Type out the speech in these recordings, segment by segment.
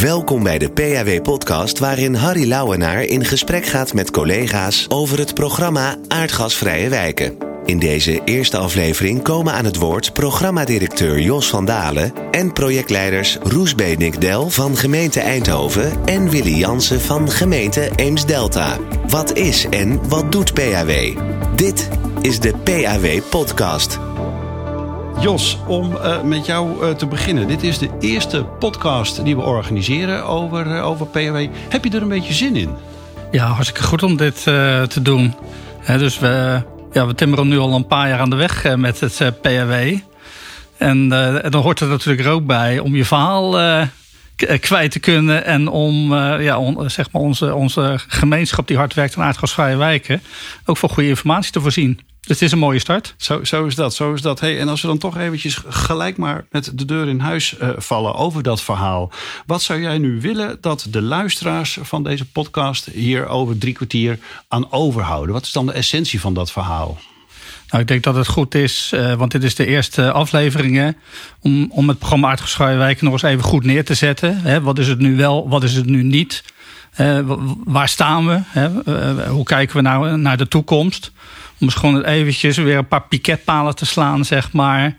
Welkom bij de PAW-podcast waarin Harry Lauwenaar in gesprek gaat met collega's over het programma Aardgasvrije Wijken. In deze eerste aflevering komen aan het woord programmadirecteur Jos van Dalen en projectleiders Roes Benink-Del van gemeente Eindhoven en Willy Jansen van gemeente Eems-Delta. Wat is en wat doet PAW? Dit is de PAW-podcast. Jos, om uh, met jou uh, te beginnen. Dit is de eerste podcast die we organiseren over, uh, over PAW. Heb je er een beetje zin in? Ja, hartstikke goed om dit te doen. dus we, ja, we timmeren nu al een paar jaar aan de weg met het PAW. En, dan hoort er natuurlijk ook bij om je verhaal kwijt te kunnen. En om ja, on, zeg maar onze, onze gemeenschap die hard werkt aan aardgasvrije wijken... ook voor goede informatie te voorzien. Dus het is een mooie start. Zo, zo is dat, zo is dat. Hey, en als we dan toch eventjes gelijk maar met de deur in huis vallen over dat verhaal. Wat zou jij nu willen dat de luisteraars van deze podcast hier over drie kwartier aan overhouden? Wat is dan de essentie van dat verhaal? Nou, ik denk dat het goed is, uh, want dit is de eerste afleveringen, om, om het programma Aardgeschreven Wijken nog eens even goed neer te zetten. Hè, wat is het nu wel, wat is het nu niet? Uh, waar staan we? Hè? hoe kijken we nou naar de toekomst? Om eens gewoon eventjes weer een paar piketpalen te slaan, zeg maar.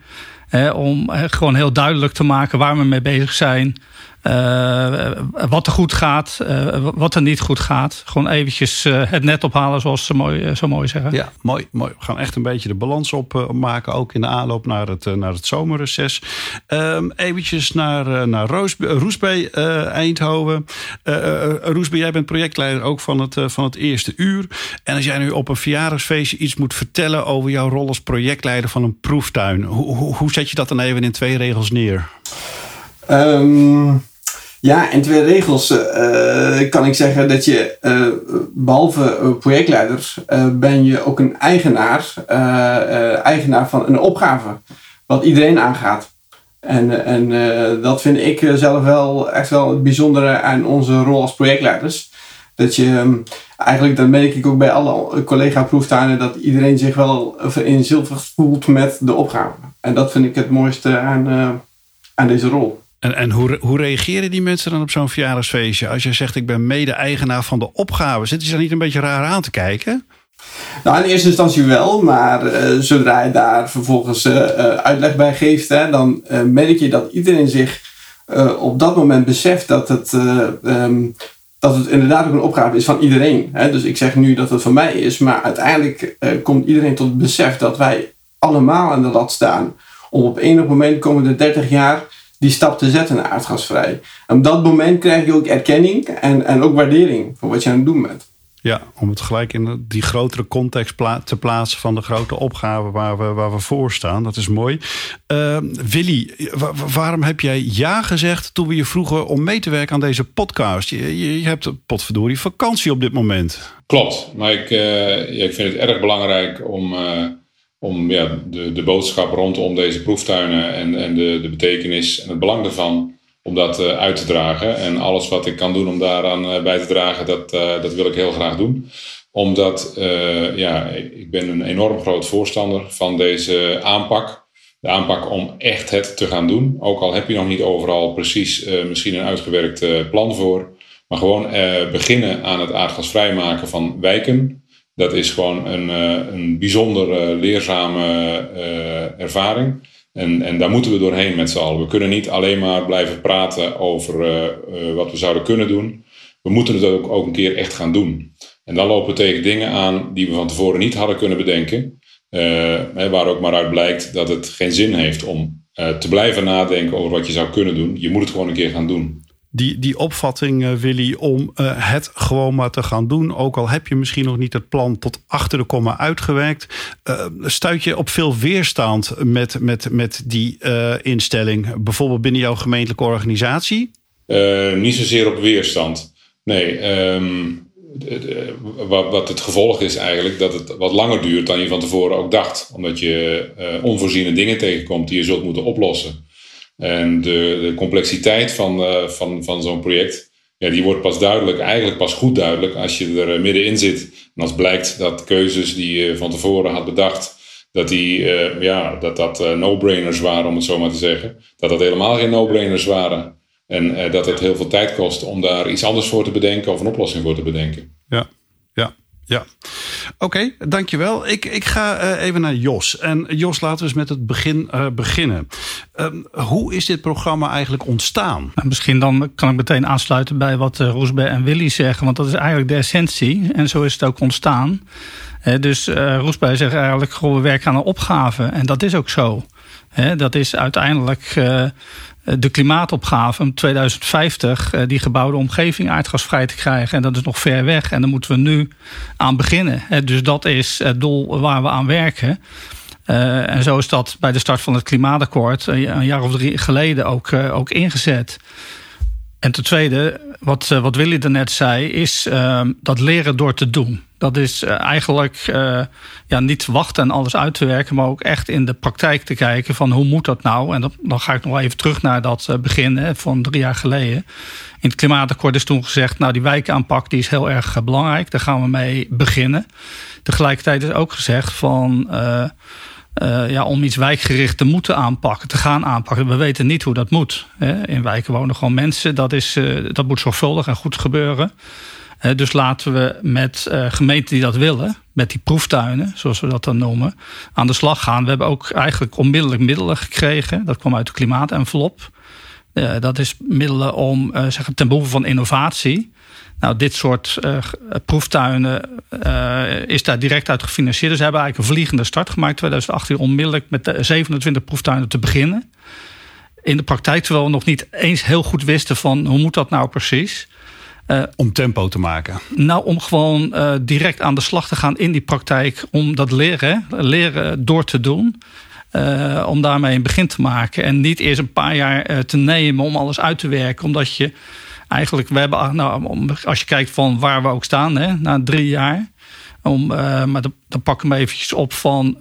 om gewoon heel duidelijk te maken waar we mee bezig zijn. Uh, wat er goed gaat, uh, wat er niet goed gaat. Gewoon eventjes uh, het net ophalen, zoals ze mooi, zo mooi zeggen. Ja, mooi, mooi. We gaan echt een beetje de balans opmaken, ook in de aanloop naar het, naar het zomerreces. Um, eventjes naar, naar Roos, Roesbee, Eindhoven. Roesbee, jij bent projectleider ook van het, van het eerste uur. En als jij nu op een verjaardagsfeestje iets moet vertellen over jouw rol als projectleider van een proeftuin. Hoe, hoe, hoe zet je dat dan even in twee regels neer? Um, ja, in twee regels uh, kan ik zeggen dat je uh, behalve projectleider ben je ook een eigenaar, eigenaar van een opgave, wat iedereen aangaat. En, en dat vind ik zelf wel echt wel het bijzondere aan onze rol als projectleiders. Dat je um, eigenlijk, dat merk ik ook bij alle collega-proeftuinen, dat iedereen zich wel vereenzelvigd voelt met de opgave. En dat vind ik het mooiste aan, aan deze rol. En, en hoe, hoe reageren die mensen dan op zo'n verjaardagsfeestje? Als je zegt, ik ben mede-eigenaar van de opgave. Zitten ze dan niet een beetje raar aan te kijken? Nou, in eerste instantie wel, maar uh, zodra je daar vervolgens uh, uitleg bij geeft, hè, dan merk je dat iedereen zich op dat moment beseft dat het, um, dat het inderdaad ook een opgave is van iedereen. Hè. Dus ik zeg nu dat het van mij is, maar uiteindelijk komt iedereen tot het besef dat wij allemaal aan de lat staan om op enig moment komende 30 jaar die stap te zetten naar aardgasvrij. En op dat moment krijg je ook erkenning en, en ook waardering voor wat je aan het doen bent. Ja, om het gelijk in die grotere context te plaatsen van de grote opgave waar we, waar we voor staan. Dat is mooi. Uh, Willy, waarom heb jij ja gezegd toen we je vroegen om mee te werken aan deze podcast? Je, je hebt potverdorie vakantie op dit moment. Klopt, maar ik, uh, ja, ik vind het erg belangrijk om. Uh om ja, de, de boodschap rondom deze proeftuinen en, en de, de betekenis en het belang daarvan, om dat uh, uit te dragen. En alles wat ik kan doen om daaraan uh, bij te dragen, dat, uh, dat wil ik heel graag doen. Omdat ja, ik ben een enorm groot voorstander van deze aanpak. De aanpak om echt het te gaan doen. Ook al heb je nog niet overal precies misschien een uitgewerkt plan voor. Maar gewoon beginnen aan het aardgasvrij maken van wijken dat is gewoon een, uh, een bijzonder uh, leerzame uh, ervaring. En, en daar moeten we doorheen met z'n allen. We kunnen niet alleen maar blijven praten over wat we zouden kunnen doen. We moeten het ook, ook een keer echt gaan doen. En dan lopen we tegen dingen aan die we van tevoren niet hadden kunnen bedenken. waar ook maar uit blijkt dat het geen zin heeft om te blijven nadenken over wat je zou kunnen doen. Je moet het gewoon een keer gaan doen die, die opvatting, uh, Willy, om uh, het gewoon maar te gaan doen. Ook al heb je misschien nog niet het plan tot achter de komma uitgewerkt. Uh, stuit je op veel weerstand met, met, met die instelling? Bijvoorbeeld binnen jouw gemeentelijke organisatie? niet zozeer op weerstand. Nee, um, wat, wat, het gevolg is eigenlijk dat het wat langer duurt dan je van tevoren ook dacht. Omdat je onvoorziene dingen tegenkomt die je zult moeten oplossen. En de, complexiteit van, uh, van, van zo'n project, ja, die wordt pas duidelijk, eigenlijk pas goed duidelijk als je er uh, middenin zit. En als blijkt dat keuzes die je van tevoren had bedacht, dat die, uh, ja, dat, dat no-brainers waren, om het zo maar te zeggen. Dat dat helemaal geen no-brainers waren. En dat het heel veel tijd kost om daar iets anders voor te bedenken of een oplossing voor te bedenken. Ja, ja. Oké, dankjewel. Ik, ik ga uh, even naar Jos. En Jos, laten we eens met het begin uh, beginnen. Uh, hoe is dit programma eigenlijk ontstaan? Nou, misschien dan kan ik meteen aansluiten bij wat uh, Roesbe en Willy zeggen. Want dat is eigenlijk de essentie. En zo is het ook ontstaan. dus Roesbe zegt eigenlijk, we werken aan een opgave. En dat is ook zo. dat is uiteindelijk eh, de klimaatopgave om 2050 eh, die gebouwde omgeving aardgasvrij te krijgen. En dat is nog ver weg. En daar moeten we nu aan beginnen. Dus dat is het doel waar we aan werken. Uh, en zo is dat bij de start van het klimaatakkoord een jaar of drie geleden ook, ook ingezet. En ten tweede, wat, wat Willy net zei, is uh, dat leren door te doen. Dat is uh, eigenlijk uh, ja, niet wachten en alles uit te werken, maar ook echt in de praktijk te kijken van hoe moet dat nou? En dan ga ik nog even terug naar dat uh, begin hè, van drie jaar geleden. In het klimaatakkoord is toen gezegd, nou die wijkaanpak die is heel erg belangrijk, daar gaan we mee beginnen. Tegelijkertijd is ook gezegd van ja, om iets wijkgericht te moeten aanpakken, te gaan aanpakken. We weten niet hoe dat moet. Hè. In wijken wonen gewoon mensen. Dat, is, dat moet zorgvuldig en goed gebeuren. Dus laten we met gemeenten die dat willen, met die proeftuinen, zoals we dat dan noemen, aan de slag gaan. We hebben ook eigenlijk onmiddellijk middelen gekregen. Dat kwam uit de klimaatenvelop. dat is middelen om zeggen, ten behoeve van innovatie. Nou, dit soort proeftuinen is daar direct uit gefinancierd. Dus ze hebben eigenlijk een vliegende start gemaakt 2018 onmiddellijk met 27 proeftuinen te beginnen. In de praktijk, terwijl we nog niet eens heel goed wisten van hoe moet dat nou precies. Uh, om tempo te maken? Nou, om gewoon direct aan de slag te gaan in die praktijk. Om dat leren, leren door te doen. om daarmee een begin te maken. En niet eerst een paar jaar te nemen om alles uit te werken. Omdat je eigenlijk, we hebben, nou, als je kijkt van waar we ook staan, hè, na drie jaar. Om, uh, maar dan, dan pak ik hem eventjes op van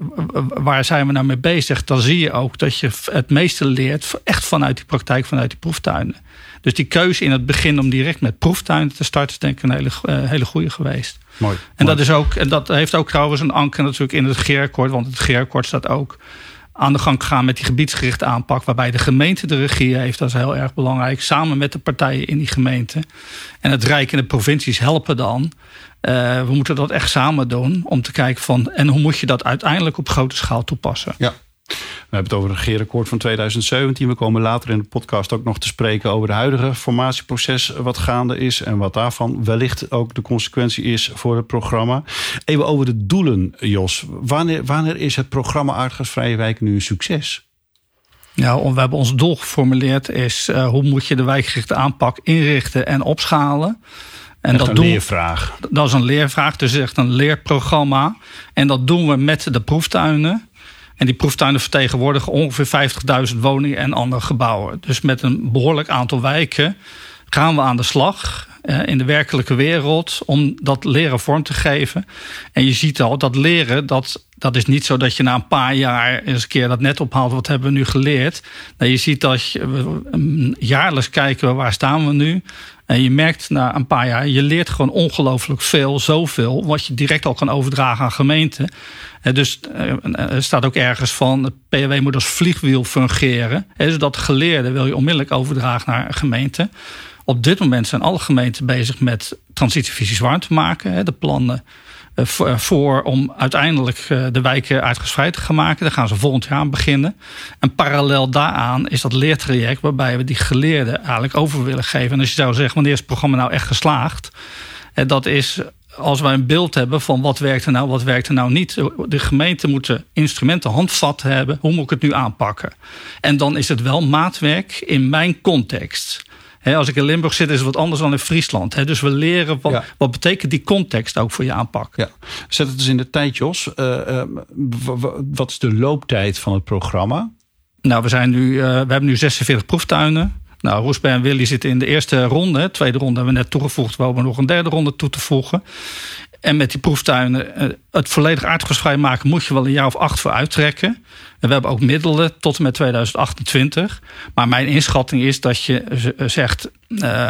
waar zijn we nou mee bezig. Dan zie je ook dat je het meeste leert echt vanuit die praktijk, vanuit die proeftuinen. Dus die keuze in het begin om direct met proeftuinen te starten, is denk ik een hele, uh, hele goede geweest. Mooi. En dat, is ook, en dat heeft ook trouwens een anker natuurlijk in het GR-akkoord, want het GR-akkoord staat ook aan de gang gaan met die gebiedsgerichte aanpak, waarbij de gemeente de regie heeft. Dat is heel erg belangrijk. Samen met de partijen in die gemeente. En het Rijk en de provincies helpen dan. Uh, we moeten dat echt samen doen om te kijken van en hoe moet je dat uiteindelijk op grote schaal toepassen. Ja. We hebben het over het regeerakkoord van 2017. We komen later in de podcast ook nog te spreken over het huidige formatieproces wat gaande is en wat daarvan wellicht ook de consequentie is voor het programma. Even over de doelen, Jos. Wanneer, wanneer is het programma Aardgasvrije Wijk nu een succes? Nou, we hebben ons doel geformuleerd is uh, hoe moet je de wijkgerichte aanpak inrichten en opschalen. En dat een doen, leervraag. Dat is een leervraag, dus echt een leerprogramma. En dat doen we met de proeftuinen. En die proeftuinen vertegenwoordigen ongeveer 50.000 woningen en andere gebouwen. Dus met een behoorlijk aantal wijken gaan we aan de slag eh, in de werkelijke wereld om dat leren vorm te geven. En je ziet al dat leren, dat, dat is niet zo dat je na een paar jaar eens een keer dat net ophaalt. Wat hebben we nu geleerd? Nee, je ziet dat je, jaarlijks kijken we waar staan we nu. En je merkt na een paar jaar, je leert gewoon ongelooflijk veel, zoveel, wat je direct al kan overdragen aan gemeenten. Dus eh, er staat ook ergens van, PW moet als vliegwiel fungeren. Zodat geleerden wil je onmiddellijk overdragen naar gemeenten. Op dit moment zijn alle gemeenten bezig met transitievisies warm te maken. De plannen eh, eh, voor om uiteindelijk de wijken uitgespreid te gaan maken. Daar gaan ze volgend jaar aan beginnen. En parallel daaraan is dat leertraject waarbij we die geleerden eigenlijk over willen geven. En als je zou zeggen, wanneer is het programma nou echt geslaagd? Dat is als wij een beeld hebben van wat werkt er nou, wat werkt er nou niet. De gemeente moeten instrumenten handvat hebben. Hoe moet ik het nu aanpakken? En dan is het wel maatwerk in mijn context. Als ik in Limburg zit, is het wat anders dan in Friesland. dus we leren wat, wat betekent die context ook voor je aanpak. Ja. Zet het dus in de tijd, Jos. Uh, wat is de looptijd van het programma? Nou, we, zijn nu, uh, we hebben nu 46 proeftuinen. Nou, Roesberg en Willy zitten in de eerste ronde. De tweede ronde hebben we net toegevoegd. We hopen nog een derde ronde toe te voegen. En met die proeftuinen, eh, het volledig aardgasvrij maken, moet je wel een jaar of acht voor uittrekken. En we hebben ook middelen tot en met 2028. Maar mijn inschatting is dat je zegt. Uh,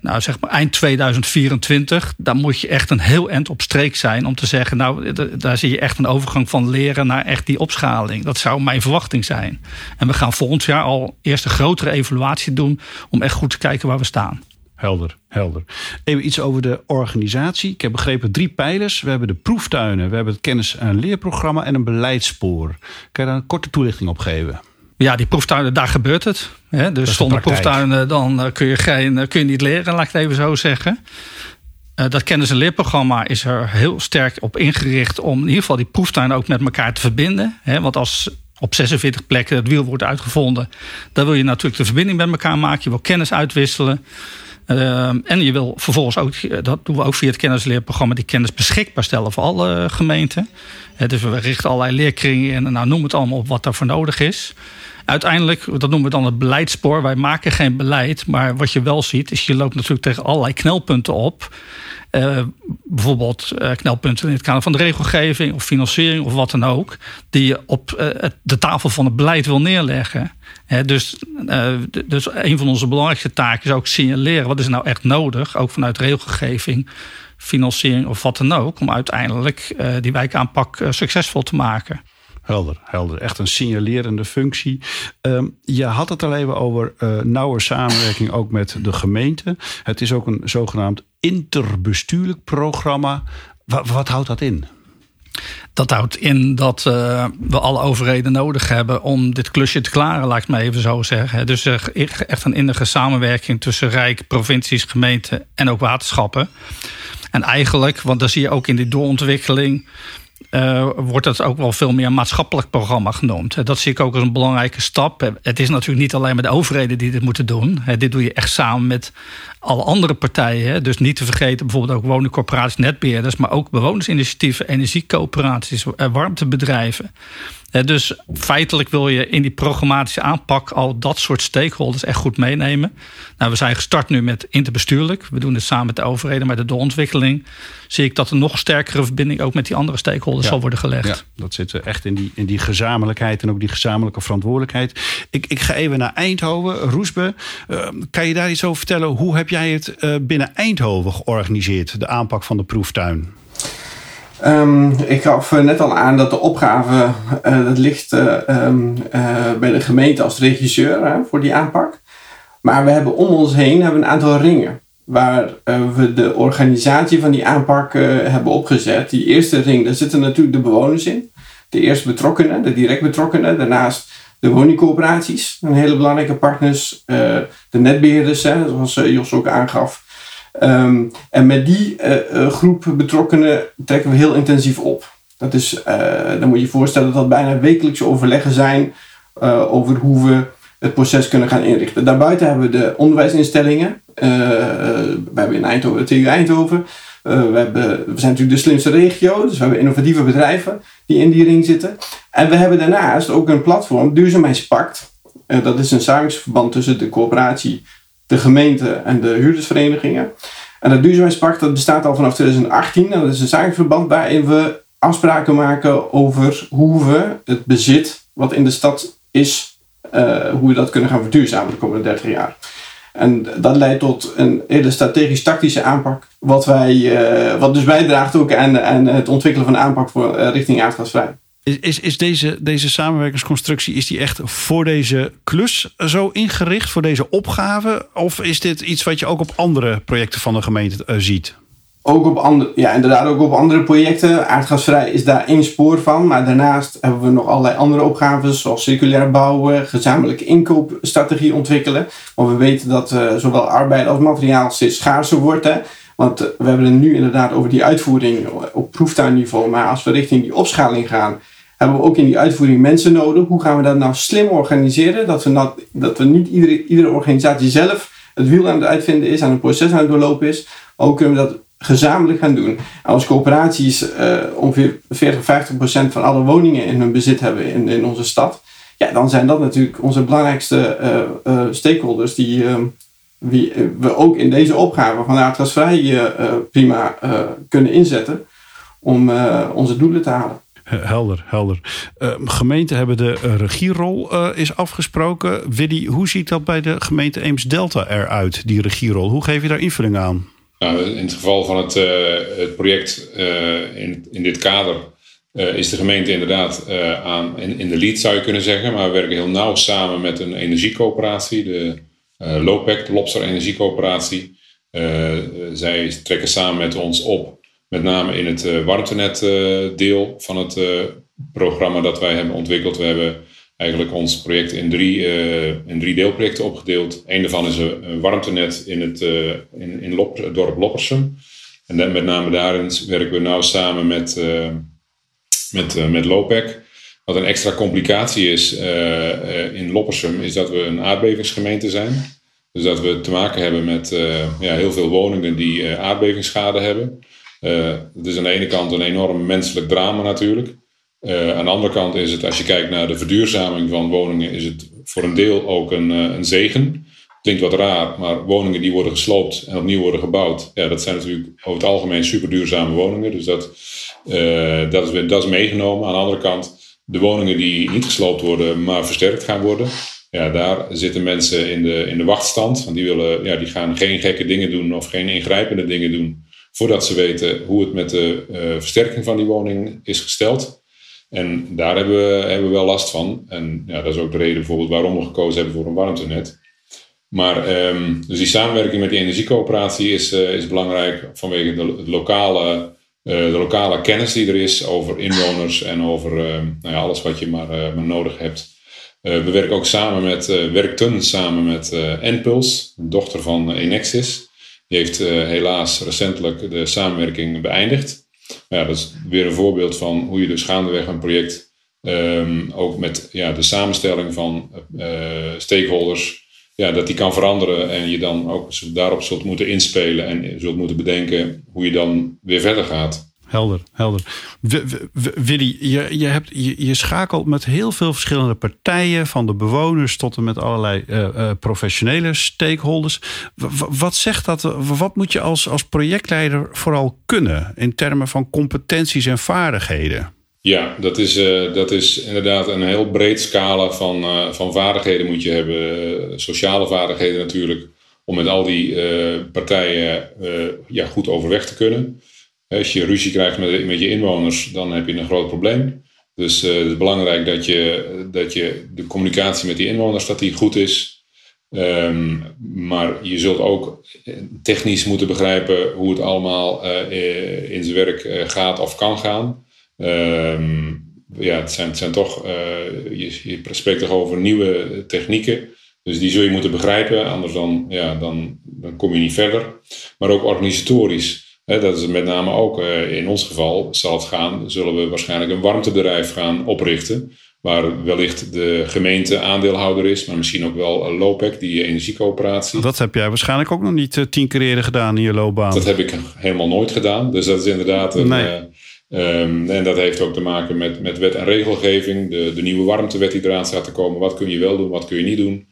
nou zeg maar eind 2024, dan moet je echt een heel eind op streek zijn om te zeggen, nou daar zie je echt een overgang van leren naar echt die opschaling. Dat zou mijn verwachting zijn. En we gaan volgend jaar al eerst een grotere evaluatie doen om echt goed te kijken waar we staan. Helder, helder. Even iets over de organisatie. Ik heb begrepen drie pijlers. We hebben de proeftuinen, we hebben het kennis- en leerprogramma en een beleidsspoor. Kan je daar een korte toelichting op geven? Ja, die proeftuinen, daar gebeurt het. Dus zonder proeftuinen dan eh, kun je, geen, eh, kun je niet leren, laat ik het even zo zeggen. Eh, dat kennis- en leerprogramma is er heel sterk op ingericht om in ieder geval die proeftuinen ook met elkaar te verbinden. Want als op 46 plekken het wiel wordt uitgevonden, dan wil je natuurlijk de verbinding met elkaar maken. Je wil kennis uitwisselen. En je wil vervolgens ook, dat doen we ook via het kennisleerprogramma, die kennis beschikbaar stellen voor alle gemeenten. dus we richten allerlei leerkringen in en nou, noem het allemaal op wat daarvoor nodig is uiteindelijk, dat noemen we dan het beleidspoor. Wij maken geen beleid, maar wat je wel ziet, is je loopt natuurlijk tegen allerlei knelpunten op. Uh, bijvoorbeeld uh, knelpunten in het kader van de regelgeving of financiering of wat dan ook, die je op de tafel van het beleid wil neerleggen. Dus, dus een van onze belangrijkste taken is ook signaleren wat is nou echt nodig, ook vanuit regelgeving, financiering of wat dan ook, om uiteindelijk die wijkaanpak succesvol te maken. Helder, helder. Echt een signalerende functie. Um, je had het al even over nauwe samenwerking ook met de gemeente. Het is ook een zogenaamd interbestuurlijk programma. Wat houdt dat in? Dat houdt in dat uh, we alle overheden nodig hebben om dit klusje te klaren, laat ik maar even zo zeggen. Dus echt een innige samenwerking tussen Rijk, provincies, gemeenten en ook waterschappen. En eigenlijk, want dan zie je ook in die doorontwikkeling uh, wordt dat ook wel veel meer een maatschappelijk programma genoemd. Dat zie ik ook als een belangrijke stap. Het is natuurlijk niet alleen maar de overheden die dit moeten doen. Dit doe je echt samen met alle andere partijen. Dus niet te vergeten bijvoorbeeld ook woningcorporaties, netbeheerders... maar ook bewonersinitiatieven, energiecoöperaties, eh, warmtebedrijven. Dus feitelijk wil je in die programmatische aanpak al dat soort stakeholders echt goed meenemen. Nou, we zijn gestart nu met interbestuurlijk. We doen het samen met de overheden, maar de doorontwikkeling zie ik dat er nog sterkere verbinding ook met die andere stakeholders zal worden gelegd. Ja, dat zit echt in die, in die gezamenlijkheid en ook die gezamenlijke verantwoordelijkheid. Ik, ik ga even naar Eindhoven. Roesbe, uh, kan je daar iets over vertellen? Hoe heb jij het uh, binnen Eindhoven georganiseerd, de aanpak van de proeftuin? Um, ik gaf net al aan dat de opgave dat ligt uh, um, uh, bij de gemeente als regisseur voor die aanpak. Maar we hebben om ons heen hebben een aantal ringen waar we de organisatie van die aanpak hebben opgezet. Die eerste ring, daar zitten natuurlijk de bewoners in. De eerste betrokkenen, de direct betrokkenen. Daarnaast de woningcoöperaties, een hele belangrijke partners. de netbeheerders, hè, zoals Jos ook aangaf. Um, en met die uh, groep betrokkenen trekken we heel intensief op. Dat is, uh, dan moet je je voorstellen dat dat bijna wekelijkse overleggen zijn over hoe we het proces kunnen gaan inrichten. Daarbuiten hebben we de onderwijsinstellingen. we hebben in Eindhoven, TU Eindhoven. we, hebben, we zijn natuurlijk de slimste regio, dus we hebben innovatieve bedrijven die in die ring zitten. En we hebben daarnaast ook een platform, Duurzaamheidspact. dat is een samenwerkingsverband tussen de coöperatie de gemeente en de huurdersverenigingen. En dat duurzaamheidspact dat bestaat al vanaf 2018. En dat is een zakenverband waarin we afspraken maken over hoe we het bezit wat in de stad is, uh, hoe we dat kunnen gaan verduurzamen de komende 30 jaar. En dat leidt tot een hele strategisch-tactische aanpak, wat, wij, uh, wat dus bijdraagt ook aan, het ontwikkelen van een aanpak voor, uh, richting aardgasvrij. Is, is, is deze, deze samenwerkingsconstructie is die echt voor deze klus zo ingericht, voor deze opgave? Of is dit iets wat je ook op andere projecten van de gemeente uh, ziet? Ook op andere, ja, inderdaad, ook op andere projecten. Aardgasvrij is daar één spoor van. Maar daarnaast hebben we nog allerlei andere opgaves, zoals circulair bouwen, gezamenlijke inkoopstrategie ontwikkelen. Want we weten dat uh, zowel arbeid als materiaal steeds schaarser wordt. Hè. Want uh, we hebben het nu inderdaad over die uitvoering op proeftuinniveau. Maar als we richting die opschaling gaan, hebben we ook in die uitvoering mensen nodig. Hoe gaan we dat nou slim organiseren? Dat we, nou, dat we niet iedere, iedere organisatie zelf het wiel aan het uitvinden is, aan een proces aan het doorlopen is. Maar kunnen we dat gezamenlijk gaan doen? En als coöperaties uh, ongeveer 40, 50 procent van alle woningen in hun bezit hebben in, in onze stad. Ja, dan zijn dat natuurlijk onze belangrijkste uh, uh, stakeholders die, wie, we ook in deze opgave van aardgasvrij prima kunnen inzetten om onze doelen te halen. Helder, helder. Uh, gemeenten hebben de regierol uh, is afgesproken. Willy, hoe ziet dat bij de gemeente Eems-Delta eruit, die regierol? Hoe geef je daar invulling aan? Nou, in het geval van het, uh, het project in, in dit kader is de gemeente inderdaad aan, in, in de lead, zou je kunnen zeggen. Maar we werken heel nauw samen met een energiecoöperatie, de LOPEC, de Lobster Energiecoöperatie. zij trekken samen met ons op met name in het uh, warmtenet uh, deel van het uh, programma dat wij hebben ontwikkeld. We hebben eigenlijk ons project in drie, in drie deelprojecten opgedeeld. Eén daarvan is een warmtenet in het in, in Lop, dorp Loppersum. En dan, met name daarin werken we nou samen met, met, met Lopec. Wat een extra complicatie is in Loppersum is dat we een aardbevingsgemeente zijn. Dus dat we te maken hebben met ja, heel veel woningen die aardbevingsschade hebben. Uh, het is aan de ene kant een enorm menselijk drama natuurlijk. Uh, aan de andere kant is het, als je kijkt naar de verduurzaming van woningen, is het voor een deel ook een, uh, een zegen. Klinkt wat raar, maar woningen die worden gesloopt en opnieuw worden gebouwd, ja, dat zijn natuurlijk over het algemeen super duurzame woningen. Dus dat, dat, is, dat is meegenomen. Aan de andere kant, de woningen die niet gesloopt worden, maar versterkt gaan worden, ja, daar zitten mensen in de, in de wachtstand. Want die, willen, ja, die gaan geen gekke dingen doen of geen ingrijpende dingen doen voordat ze weten hoe het met de uh, versterking van die woning is gesteld. En daar hebben we, hebben we wel last van. En ja, dat is ook de reden bijvoorbeeld waarom we gekozen hebben voor een warmtenet. Maar um, dus die samenwerking met die energiecoöperatie is, uh, is belangrijk vanwege de, lokale, uh, de lokale kennis die er is over inwoners en over nou ja, alles wat je maar, maar nodig hebt. we werken ook samen met, werkten samen met Enpuls, dochter van Enexis. Die heeft uh, helaas recentelijk de samenwerking beëindigd. ja, dat is weer een voorbeeld van hoe je dus gaandeweg een project um, ook met ja, de samenstelling van uh, stakeholders, ja, dat die kan veranderen en je dan ook daarop zult moeten inspelen en zult moeten bedenken hoe je dan weer verder gaat. Helder, helder. Willy, je, je, hebt, je, je, schakelt met heel veel verschillende partijen, van de bewoners tot en met allerlei uh, uh, professionele stakeholders. wat zegt dat? Wat moet je als, als projectleider vooral kunnen in termen van competenties en vaardigheden? Ja, dat is, uh, dat is inderdaad een heel breed scala van, van vaardigheden moet je hebben. sociale vaardigheden natuurlijk, om met al die partijen ja, goed overweg te kunnen. Als je ruzie krijgt met, met je inwoners, dan heb je een groot probleem. Dus uh, het is belangrijk dat je, dat je de communicatie met die inwoners dat die goed is. Um, maar je zult ook technisch moeten begrijpen hoe het allemaal uh, in zijn werk gaat of kan gaan. Um, ja, het zijn, het zijn toch, je, je spreekt toch over nieuwe technieken. Dus die zul je moeten begrijpen, anders dan, ja, dan, dan kom je niet verder. Maar ook organisatorisch dat is met name ook eh, in ons geval zal het gaan, zullen we waarschijnlijk een warmtebedrijf gaan oprichten. Waar wellicht de gemeente aandeelhouder is, maar misschien ook wel Lopec, die energiecoöperatie. Dat heb jij waarschijnlijk ook nog niet eh, tien keer eerder gedaan in je loopbaan. Dat heb ik helemaal nooit gedaan. Dus dat is inderdaad een. Nee. Um, en dat heeft ook te maken met, met wet en regelgeving. De, de nieuwe warmtewet die eraan staat te komen. Wat kun je wel doen, wat kun je niet doen.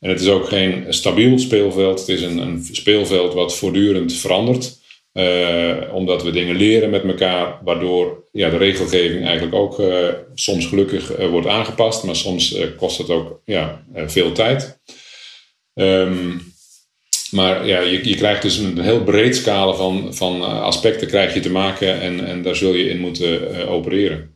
En het is ook geen stabiel speelveld. Het is een, een speelveld wat voortdurend verandert. Uh, omdat we dingen leren met elkaar, waardoor ja, de regelgeving eigenlijk ook uh, soms gelukkig uh, wordt aangepast, maar soms kost het ook ja, veel tijd. Um, maar ja, je, je krijgt dus een heel breed scala van, van aspecten krijg je te maken en, en daar zul je in moeten opereren.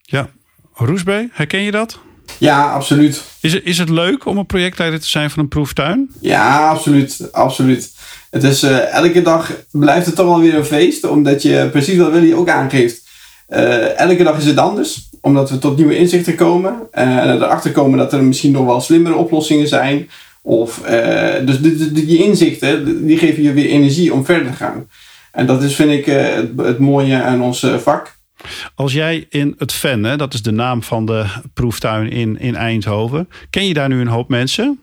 Ja, Roesbee, herken je dat? Ja, absoluut. Is het, is het leuk om een projectleider te zijn van een proeftuin? Ja, absoluut. absoluut. Het is, uh, elke dag blijft het toch wel weer een feest, omdat je precies wat Willy ook aangeeft. Uh, elke dag is het anders, omdat we tot nieuwe inzichten komen. Uh, en erachter komen dat er misschien nog wel slimmere oplossingen zijn. Of, dus die, die, inzichten, die geven je weer energie om verder te gaan. En dat is, vind ik, het, het mooie aan ons vak. Als jij in het Ven, dat is de naam van de proeftuin in, in Eindhoven, ken je daar nu een hoop mensen?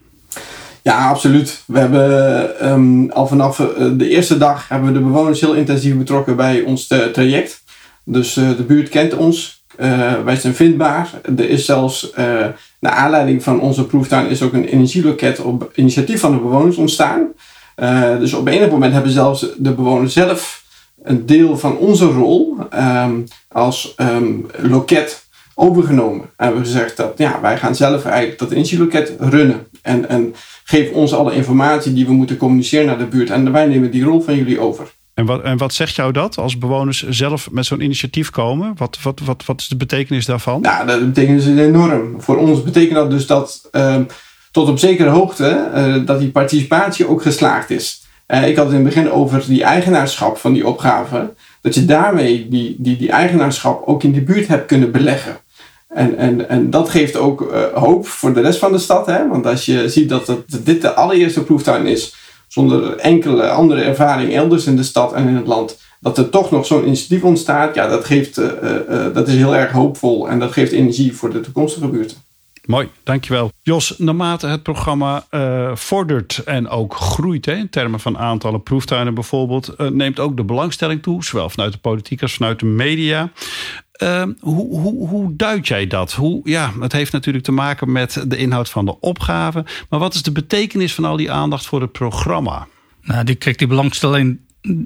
Ja, absoluut. We hebben um, al vanaf uh, de eerste dag hebben we de bewoners heel intensief betrokken bij ons uh, traject. Dus uh, de buurt kent ons. wij zijn vindbaar. Er is zelfs, naar aanleiding van onze proeftuin, is ook een energieloket op initiatief van de bewoners ontstaan. dus op enig moment hebben zelfs de bewoners zelf een deel van onze rol ehm, als ehm, loket overgenomen. En we hebben gezegd dat ja, wij gaan zelf eigenlijk dat initiatiefloket runnen. En, en geef ons alle informatie die we moeten communiceren naar de buurt. En wij nemen die rol van jullie over. En wat, en wat zegt jou dat als bewoners zelf met zo'n initiatief komen? Wat, wat, wat, wat is de betekenis daarvan? Nou, dat betekent is enorm. Voor ons betekent dat dus dat uh, tot op zekere hoogte uh, dat die participatie ook geslaagd is. Uh, ik had het in het begin over die eigenaarschap van die opgave. Dat je daarmee die, die, die eigenaarschap ook in de buurt hebt kunnen beleggen. En, en, en dat geeft ook uh, hoop voor de rest van de stad. Hè? Want als je ziet dat dit de allereerste proeftuin is, zonder enkele andere ervaring elders in de stad en in het land, dat er toch nog zo'n initiatief ontstaat, ja, dat, geeft, uh, uh, dat is heel erg hoopvol en dat geeft energie voor de toekomstige buurten. Mooi, dankjewel. Jos, naarmate het programma uh, vordert en ook groeit, hè, in termen van aantallen proeftuinen bijvoorbeeld, uh, neemt ook de belangstelling toe, zowel vanuit de politiek als vanuit de media. Uh, hoe, hoe, hoe duid jij dat? Hoe, ja, het heeft natuurlijk te maken met de inhoud van de opgave. Maar wat is de betekenis van al die aandacht voor het programma? Nou, die, kijk, die belangstelling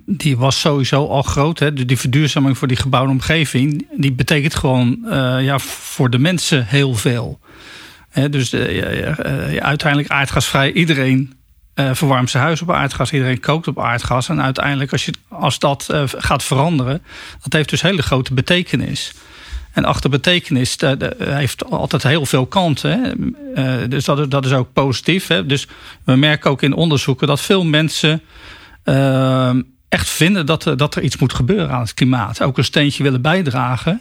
die was sowieso al groot. Hè? Die verduurzaming voor die gebouwde omgeving, die betekent gewoon uh, ja, voor de mensen heel veel. He, dus uh, uh, uiteindelijk aardgasvrij. Iedereen verwarmt zijn huis op aardgas. Iedereen kookt op aardgas. En uiteindelijk als, je, als dat gaat veranderen... dat heeft dus hele grote betekenis. En achter betekenis heeft altijd heel veel kanten. Hè? dus dat, dat is ook positief. Hè? Dus we merken ook in onderzoeken dat veel mensen echt vinden dat er, dat er iets moet gebeuren aan het klimaat. Ook een steentje willen bijdragen.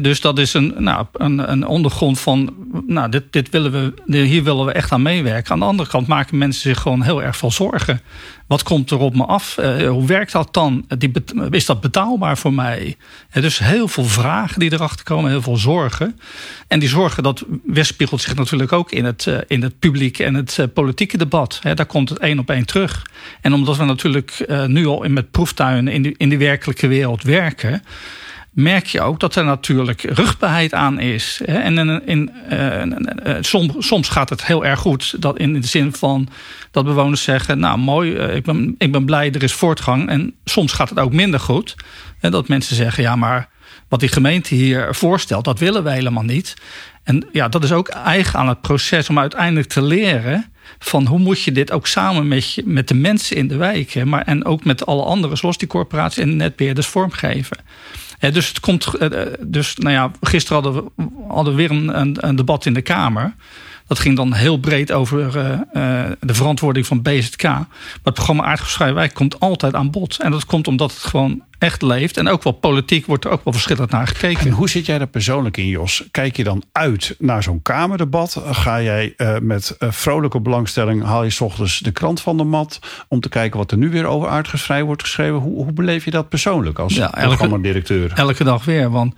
Dus dat is een, nou, een, een ondergrond van, nou, dit, dit willen we, hier willen we echt aan meewerken. Aan de andere kant maken mensen zich gewoon heel erg veel zorgen. Wat komt er op me af? Uh, hoe werkt dat dan? Die, is dat betaalbaar voor mij? Dus heel veel vragen die erachter komen, heel veel zorgen. En die zorgen, dat weerspiegelt zich natuurlijk ook in het, uh, in het publiek en het politieke debat. Daar komt het één op één terug. En omdat we natuurlijk nu al met proeftuinen in, die, in die werkelijke wereld werken merk je ook dat er natuurlijk rugbaarheid aan is. En in, in, uh, soms, soms gaat het heel erg goed. Dat in de zin van dat bewoners zeggen: Nou, mooi, ik ben, ik ben blij, er is voortgang. En soms gaat het ook minder goed. En dat mensen zeggen: Ja, maar wat die gemeente hier voorstelt, dat willen we helemaal niet. En ja, dat is ook eigen aan het proces om uiteindelijk te leren van hoe moet je dit ook samen met, je, met de mensen in de wijken, maar en ook met alle anderen, zoals die corporaties en netbeheerders vormgeven. Ja, dus het komt. Dus nou ja, gisteren hadden we, hadden we weer een, een, debat in de Kamer. Dat ging dan heel breed over uh, uh, de verantwoording van BZK. Maar het programma Aardgasvrij Wijk komt altijd aan bod. En dat komt omdat het gewoon echt leeft. En ook wel politiek wordt er ook wel verschillend naar gekeken. En hoe zit jij daar persoonlijk in, Jos? Kijk je dan uit naar zo'n Kamerdebat? Ga jij uh, met vrolijke belangstelling, haal je s ochtends de krant van de mat... om te kijken wat er nu weer over aardgasvrij wordt geschreven? Hoe, hoe beleef je dat persoonlijk als ja, programmadirecteur? Elke dag weer, want...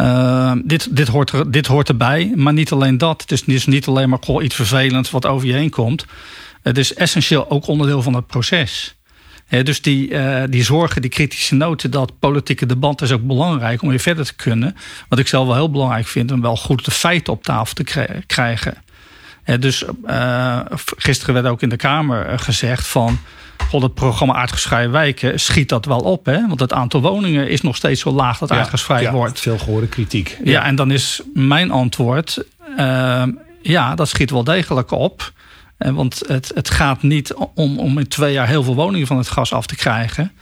Uh, dit, dit, hoort er, dit hoort erbij, maar niet alleen dat. Het is, is niet alleen maar goh, iets vervelends wat over je heen komt. Het is essentieel ook onderdeel van het proces. Dus die, uh, die zorgen, die kritische noten, dat politieke debat is ook belangrijk om weer verder te kunnen. Wat ik zelf wel heel belangrijk vind, om wel goed de feiten op tafel te krijgen. Dus uh, gisteren werd ook in de Kamer gezegd van God, het programma Aardgasvrij Wijken schiet dat wel op. Hè? Want het aantal woningen is nog steeds zo laag dat ja, aardgasvrij ja, wordt. Veel gehoorde kritiek. Ja. ja, en dan is mijn antwoord... Uh, ja, dat schiet wel degelijk op. Want het, het gaat niet om, om in twee jaar heel veel woningen van het gas af te krijgen.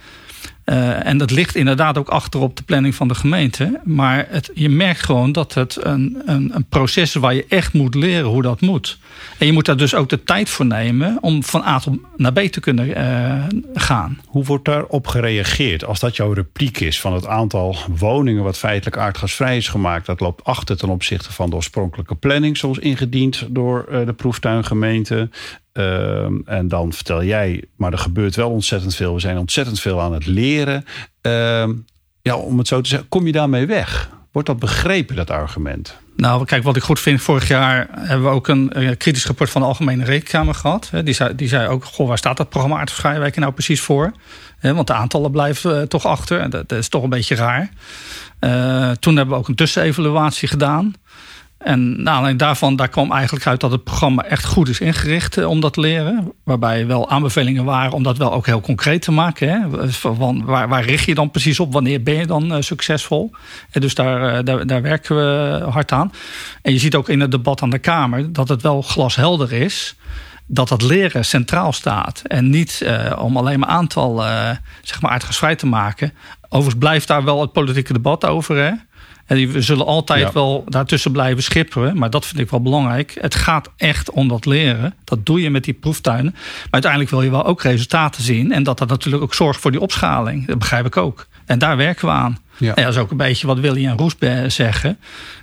Uh, en dat ligt inderdaad ook achter op de planning van de gemeente. Maar het, je merkt gewoon dat het een, een, een, proces is waar je echt moet leren hoe dat moet. En je moet daar dus ook de tijd voor nemen om van A tot naar B te kunnen uh, gaan. Hoe wordt daarop gereageerd als dat jouw repliek is van het aantal woningen wat feitelijk aardgasvrij is gemaakt? Dat loopt achter ten opzichte van de oorspronkelijke planning, zoals ingediend door uh, de proeftuingemeente. Uh, en dan vertel jij, maar er gebeurt wel ontzettend veel. We zijn ontzettend veel aan het leren. Uh, ja, om het zo te zeggen, kom je daarmee weg? Wordt dat begrepen, dat argument? Nou, kijk, wat ik goed vind, vorig jaar hebben we ook een, een kritisch rapport van de Algemene Rekenkamer gehad. Die zei, die zei ook, goh, waar staat dat programma Aardgasvrijwijken nou precies voor? Want de aantallen blijven uh, toch achter dat, is toch een beetje raar. Uh, toen hebben we ook een tussenevaluatie gedaan. En nou, daarvan daar kwam eigenlijk uit dat het programma echt goed is ingericht om dat leren. Waarbij wel aanbevelingen waren om dat wel ook heel concreet te maken. Hè? Waar, waar richt je dan precies op? Wanneer ben je dan succesvol? En dus daar, daar, daar werken we hard aan. En je ziet ook in het debat aan de Kamer dat het wel glashelder is dat dat leren centraal staat. En niet om alleen maar aantal uh, zeg maar te maken. Overigens blijft daar wel het politieke debat over. Hè? En we zullen altijd ja. wel daartussen blijven schipperen. Maar dat vind ik wel belangrijk. Het gaat echt om dat leren. Dat doe je met die proeftuinen. Maar uiteindelijk wil je wel ook resultaten zien. En dat dat natuurlijk ook zorgt voor die opschaling. Dat begrijp ik ook. En daar werken we aan. Ja. En dat is ook een beetje wat Willy en Roes zeggen.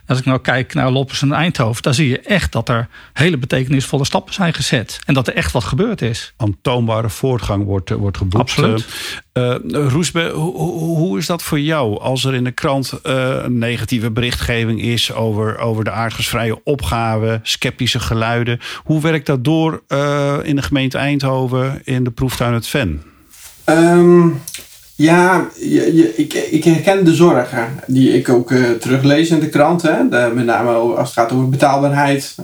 Als ik nou kijk naar Loppers en Eindhoven, dan zie je echt dat er hele betekenisvolle stappen zijn gezet. En dat er echt wat gebeurd is. Aantoonbare voortgang wordt, eh, wordt geboekt. Absoluut. Uh, Roesbe, hoe, hoe is dat voor jou als er in de krant uh, een negatieve berichtgeving is over, over de aardgasvrije opgave, sceptische geluiden? Hoe werkt dat door uh, in de gemeente Eindhoven in de proeftuin het Ven? Um, ja, ik, ik herken de zorgen die ik ook uh, teruglees in de krant. Hè? De, met name als het gaat over betaalbaarheid.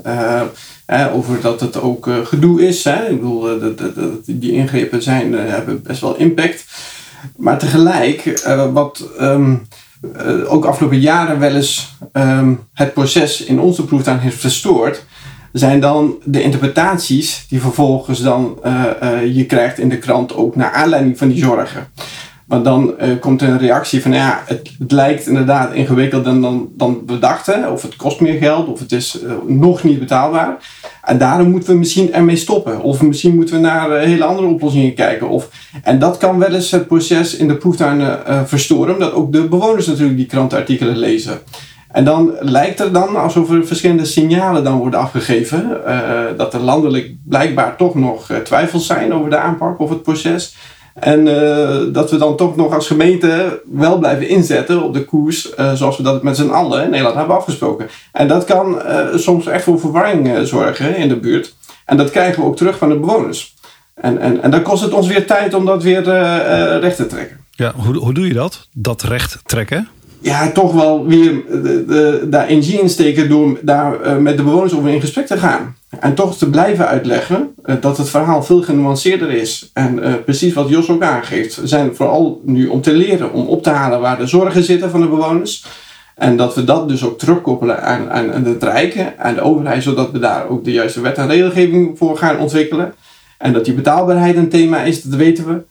Hè, over dat het ook uh, gedoe is. Hè? Ik bedoel, dat, die ingrepen zijn, hebben best wel impact. Maar tegelijk, wat um, ook afgelopen jaren wel eens um, het proces in onze proeftuin heeft verstoord zijn dan de interpretaties die vervolgens dan je krijgt in de krant ook naar aanleiding van die zorgen. Maar dan uh, komt er een reactie van ja, het, het, lijkt inderdaad ingewikkelder dan, dan we dachten. Of het kost meer geld, of het is uh, nog niet betaalbaar. En daarom moeten we misschien ermee stoppen. Of misschien moeten we naar uh, hele andere oplossingen kijken. Of, en dat kan wel eens het proces in de proeftuinen verstoren. Omdat ook de bewoners natuurlijk die krantenartikelen lezen. En dan lijkt er dan alsof er verschillende signalen dan worden afgegeven. dat er landelijk blijkbaar toch nog twijfels zijn over de aanpak of het proces. En uh, dat we dan toch nog als gemeente wel blijven inzetten op de koers uh, zoals we dat met z'n allen in Nederland hebben afgesproken. En dat kan uh, soms echt voor verwarring zorgen in de buurt. En dat krijgen we ook terug van de bewoners. En, en, en dan kost het ons weer tijd om dat weer recht te trekken. Ja, hoe, hoe doe je dat? Dat recht trekken? Ja, toch wel weer de, daar energie in steken door daar uh, met de bewoners over in gesprek te gaan. En toch te blijven uitleggen uh, dat het verhaal veel genuanceerder is. En uh, precies wat Jos ook aangeeft. Zijn vooral nu om te leren, om op te halen waar de zorgen zitten van de bewoners. En dat we dat dus ook terugkoppelen aan, aan, aan het Rijken, aan de overheid, zodat we daar ook de juiste wet en regelgeving voor gaan ontwikkelen. En dat die betaalbaarheid een thema is, dat weten we.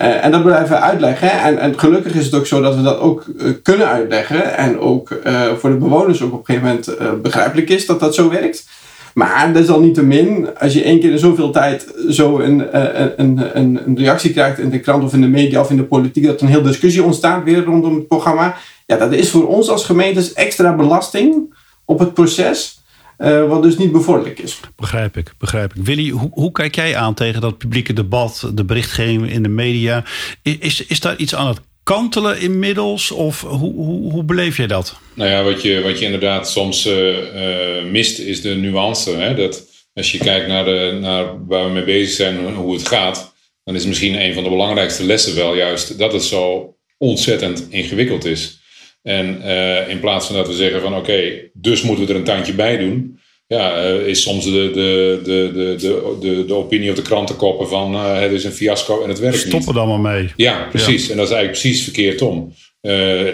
Uh, en dat blijven we uitleggen. En, en, gelukkig is het ook zo dat we dat ook uh, kunnen uitleggen. En ook uh, voor de bewoners ook op een gegeven moment begrijpelijk is dat dat zo werkt. Maar desalniettemin, als je één keer in zoveel tijd zo een, een, een, een, reactie krijgt in de krant of in de media of in de politiek, dat een heel discussie ontstaat weer rondom het programma. Ja, dat is voor ons als gemeentes extra belasting op het proces. Uh, wat dus niet bevorderlijk is. Begrijp ik, begrijp ik. Willy, hoe, hoe, kijk jij aan tegen dat publieke debat, de berichtgeving in de media? Is, is daar iets aan het kantelen inmiddels? Of hoe, hoe, hoe beleef jij dat? Nou ja, wat je, wat je inderdaad soms uh, uh, mist, is de nuance. Hè? Dat als je kijkt naar, de, naar waar we mee bezig zijn en hoe het gaat, dan is misschien een van de belangrijkste lessen wel juist dat het zo ontzettend ingewikkeld is. En uh, in plaats van dat we zeggen van oké, okay, dus moeten we er een tandje bij doen. Ja, uh, is soms de, de, de, de, de, de, de opinie op de krantenkoppen van uh, het is een fiasco en het werkt niet. Stoppen dan maar mee. Ja, precies. Ja. En dat is eigenlijk precies verkeerd om.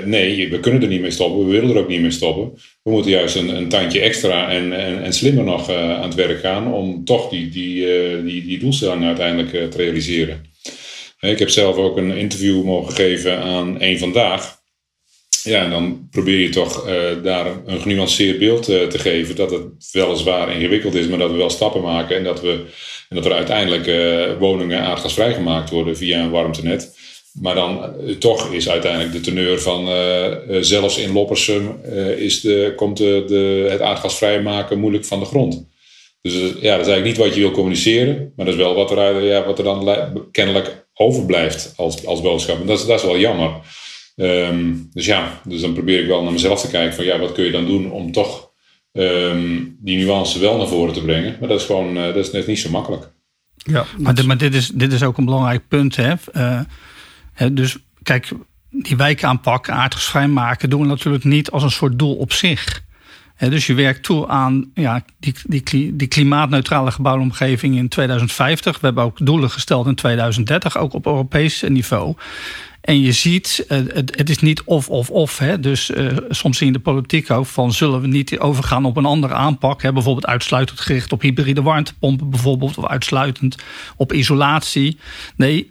nee, we kunnen er niet mee stoppen. We willen er ook niet mee stoppen. We moeten juist een, een tandje extra en, en, en slimmer nog aan het werk gaan om toch die, die, die, die doelstelling uiteindelijk te realiseren. Ik heb zelf ook een interview mogen geven aan Eén Vandaag. Ja, en dan probeer je toch uh, daar een genuanceerd beeld uh, te geven. Dat het weliswaar ingewikkeld is, maar dat we wel stappen maken. En dat, we, en dat er uiteindelijk uh, woningen aardgasvrij gemaakt worden via een warmtenet. Maar dan toch is uiteindelijk de teneur van zelfs in Loppersum is de, komt de, de, het aardgasvrij maken moeilijk van de grond. Dus ja, dat is eigenlijk niet wat je wil communiceren. Maar dat is wel wat er, ja, wat er dan kennelijk overblijft als, als boodschap. En dat is, dat is wel jammer. Um, dus ja, dus dan probeer ik wel naar mezelf te kijken van ja, wat kun je dan doen om toch um, die nuance wel naar voren te brengen. Maar dat is gewoon, uh, dat is net niet zo makkelijk. Ja, maar, dit, maar dit, is, dit is ook een belangrijk punt. Hè? Uh, hè, dus kijk, die wijkaanpak, aardgasvrij maken, doen we natuurlijk niet als een soort doel op zich. dus je werkt toe aan ja, die, die, die klimaatneutrale gebouwde omgeving in 2050. We hebben ook doelen gesteld in 2030, ook op Europees niveau. En je ziet, eh, het, is niet of of of. Hè. Dus uh, soms zie je in de politiek ook van zullen we niet overgaan op een andere aanpak. Hè. Bijvoorbeeld uitsluitend gericht op hybride warmtepompen, bijvoorbeeld, of uitsluitend op isolatie. Nee,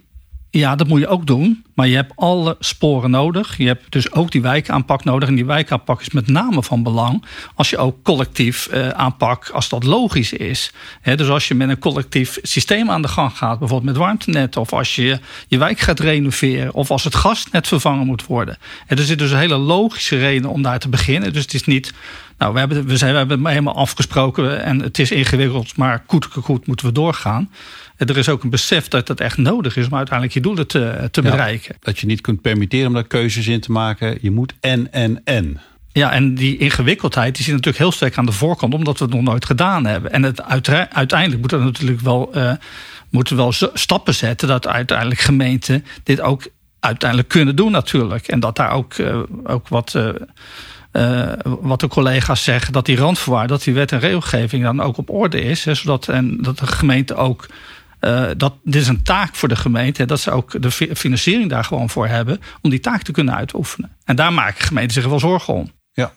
ja, dat moet je ook doen. Maar je hebt alle sporen nodig. Je hebt dus ook die wijkaanpak nodig. En die wijkaanpak is met name van belang als je ook collectief uh, aanpak, als dat logisch is. dus als je met een collectief systeem aan de gang gaat, bijvoorbeeld met warmtenet, of als je je wijk gaat renoveren, of als het gasnet vervangen moet worden. er zit dus een hele logische reden om daar te beginnen. Dus het is niet nou, we hebben, we, zijn, we hebben het helemaal afgesproken en het is ingewikkeld, maar goed, goed moeten we doorgaan. Er is ook een besef dat het echt nodig is om uiteindelijk je doelen te, te bereiken. Dat je niet kunt permitteren om daar keuzes in te maken. Je moet en, en, en. Ja, en die ingewikkeldheid die zit natuurlijk heel sterk aan de voorkant, omdat we het nog nooit gedaan hebben. En het uiteindelijk moet er natuurlijk wel, uh, moeten wel stappen zetten dat uiteindelijk gemeenten dit ook uiteindelijk kunnen doen, natuurlijk. En dat daar ook, uh, ook wat. Uh, uh, wat de collega's zeggen, dat die randvoorwaarden, dat die wet en regelgeving dan ook op orde is. Zodat en dat de gemeente ook uh, dat, dit is een taak voor de gemeente, dat ze ook de financiering daar gewoon voor hebben om die taak te kunnen uitoefenen. En daar maken gemeenten zich wel zorgen om. Ja,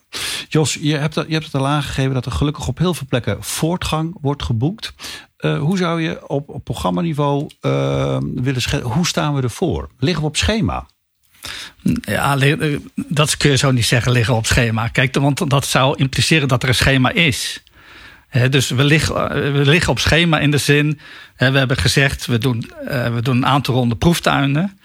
Jos, je hebt, je hebt het al aangegeven dat er gelukkig op heel veel plekken voortgang wordt geboekt. Uh, hoe zou je op, op programmaniveau willen? Hoe staan we ervoor? Liggen we op schema? Ja, dat kun je zo niet zeggen, liggen op schema. Kijk, want dat zou impliceren dat er een schema is dus we liggen, we liggen op schema in de zin, we hebben gezegd, we doen, eh, we doen een aantal ronde proeftuinen.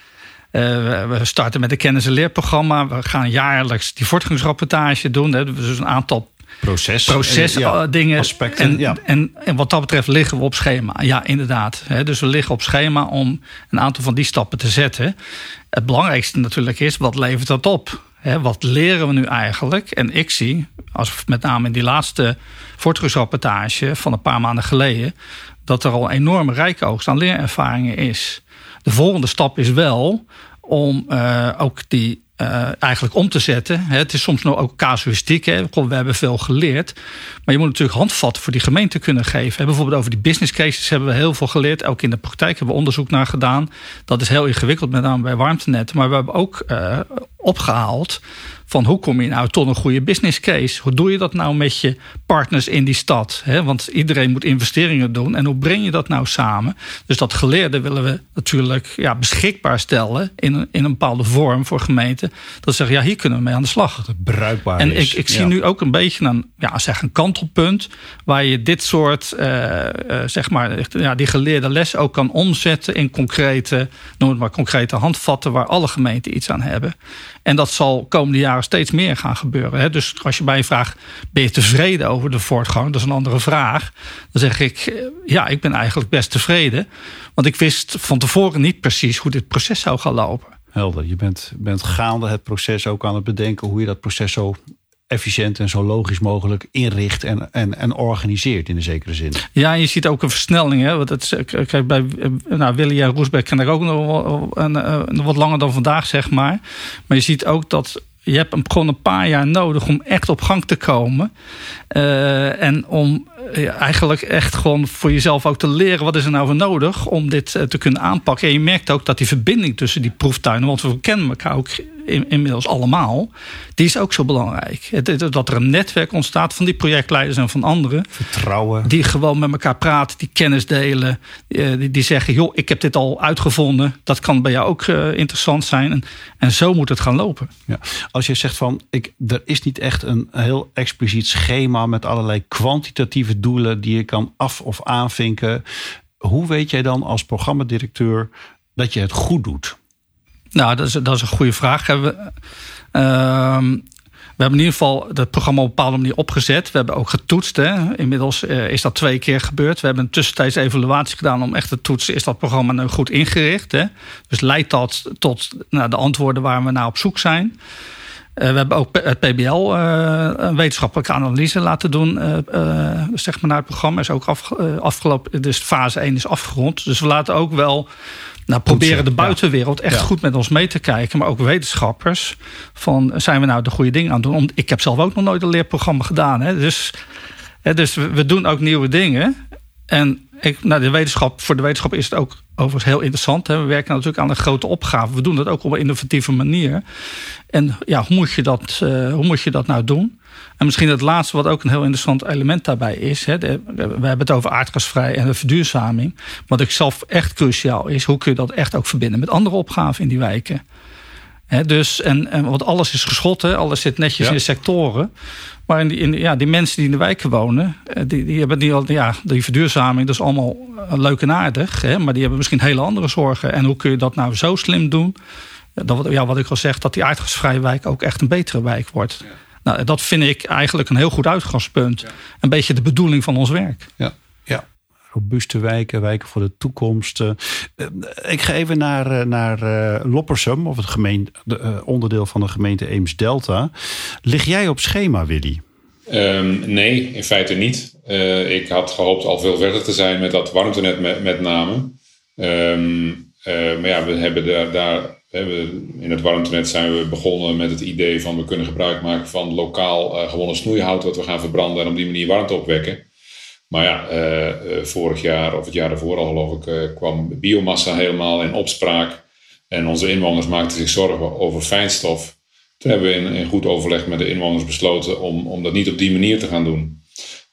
Eh, we starten met een kennis- en leerprogramma. We gaan jaarlijks die voortgangsrapportage doen. Dus een aantal proces, proces uh, dingen. Aspecten, en, ja. en, en, wat dat betreft liggen we op schema. Ja, inderdaad. Dus we liggen op schema om een aantal van die stappen te zetten. Het belangrijkste natuurlijk is, wat levert dat op? wat leren we nu eigenlijk? En ik zie, als met name in die laatste voortgangsrapportage van een paar maanden geleden, dat er al een enorme rijke oogst aan leerervaringen is. De volgende stap is wel om uh, ook die uh, eigenlijk om te zetten. Het is soms nog ook casuïstiek. Hè. We hebben veel geleerd. Maar je moet natuurlijk handvatten voor die gemeente kunnen geven. Bijvoorbeeld over die business cases hebben we heel veel geleerd. Ook in de praktijk hebben we onderzoek naar gedaan. Dat is heel ingewikkeld, met name bij warmtenetten. Maar we hebben ook uh, opgehaald van hoe kom je nou tot een goede business case? Hoe doe je dat nou met je partners in die stad? Want iedereen moet investeringen doen. En hoe breng je dat nou samen? Dus dat geleerde willen we natuurlijk ja, beschikbaar stellen in een, in een bepaalde vorm voor gemeenten. Dat ze zeggen, ja, hier kunnen we mee aan de slag. Dat het bruikbaar en is. ik, ik zie nu ook een beetje een, ja, zeg een kantelpunt waar je dit soort, uh, uh, zeg maar, ja, die geleerde les ook kan omzetten in concrete, noem het maar concrete handvatten waar alle gemeenten iets aan hebben. En dat zal komende jaren steeds meer gaan gebeuren. Hè? Dus als je mij vraagt, ben je tevreden over de voortgang? Dat is een andere vraag. Dan zeg ik, eh, ja, ik ben eigenlijk best tevreden. Want ik wist van tevoren niet precies hoe dit proces zou gaan lopen. Helder, je bent, bent gaande het proces ook aan het bedenken hoe je dat proces zo efficiënt en zo logisch mogelijk inricht en, en, en organiseert in een zekere zin. Ja, je ziet ook een versnelling. Hè? Want het, kijk, bij nou, Willy en Roesbeck ken ik ook nog, een, een, wat langer dan vandaag, zeg maar. Maar je ziet ook dat je hebt gewoon een paar jaar nodig om echt op gang te komen. En om eigenlijk echt gewoon voor jezelf ook te leren... wat is er nou voor nodig om dit eh, te kunnen aanpakken. En je merkt ook dat die verbinding tussen die proeftuinen... want we kennen elkaar ook inmiddels allemaal, die is ook zo belangrijk. Dat er een netwerk ontstaat van die projectleiders en van anderen. Vertrouwen. Die gewoon met elkaar praten, die kennis delen. Eh, die zeggen, joh, ik heb dit al uitgevonden. Dat kan bij jou ook eh, interessant zijn. En, en zo moet het gaan lopen. Ja. Als je zegt van, ik, er is niet echt een heel expliciet schema... met allerlei kwantitatieve doelen die je kan af- of aanvinken. Hoe weet jij dan als programmadirecteur dat je het goed doet? Nou, dat is, dat is een goede vraag. We, uh, we hebben in ieder geval het programma op een bepaalde manier opgezet. We hebben ook getoetst. Hè. Inmiddels uh, is dat twee keer gebeurd. We hebben een tussentijds evaluatie gedaan om echt te toetsen... is dat programma nu goed ingericht? Hè? Dus leidt dat tot nou, de antwoorden waar we naar op zoek zijn? Uh, we hebben ook het PBL uh, een wetenschappelijke analyse laten doen. zeg maar naar het programma is ook af, afgelopen. Dus fase 1 is afgerond. Dus we laten ook wel nou, proberen de buitenwereld echt goed met ons mee te kijken. Maar ook wetenschappers. Van zijn we nou de goede dingen aan het doen? Ik heb zelf ook nog nooit een leerprogramma gedaan. Hè? Dus, hè, dus we doen ook nieuwe dingen. En ik, nou, de wetenschap, voor de wetenschap is het ook overigens heel interessant. Hè? We werken natuurlijk aan een grote opgave. We doen dat ook op een innovatieve manier. En ja, hoe moet je dat, uh, hoe moet je dat nou doen? En misschien het laatste, wat ook een heel interessant element daarbij is. Hè, we hebben het over aardgasvrij en de verduurzaming. Wat ik zelf echt cruciaal is, hoe kun je dat echt ook verbinden met andere opgaven in die wijken? dus, en, en, want alles is geschoten, alles zit netjes in de sectoren. Maar in die, in, ja, die mensen die in de wijken wonen, eh, die, die hebben die, ja, die verduurzaming, dat is allemaal eh, leuk en aardig. Hè, maar die hebben misschien hele andere zorgen. En hoe kun je dat nou zo slim doen? Dat, ja, wat ik al zeg, dat die aardgasvrije wijk ook echt een betere wijk wordt. Nou, dat vind ik eigenlijk een heel goed uitgangspunt. Een beetje de bedoeling van ons werk. Ja. Robuuste wijken, wijken voor de toekomst. Uh, ik ga even naar, uh, naar Loppersum, of het onderdeel van de gemeente Eems-Delta. Lig jij op schema, Willy? Um, nee, in feite niet. ik had gehoopt al veel verder te zijn met dat warmtenet met, met name. Um, maar ja, we hebben daar, daar in het warmtenet zijn we begonnen met het idee van we kunnen gebruik maken van lokaal uh, gewonnen snoeihout wat we gaan verbranden en op die manier warmte opwekken. Maar ja, uh, uh, vorig jaar of het jaar daarvoor al geloof ik kwam biomassa helemaal in opspraak. En onze inwoners maakten zich zorgen over fijnstof. Toen hebben we in, in goed overleg met de inwoners besloten om, om dat niet op die manier te gaan doen.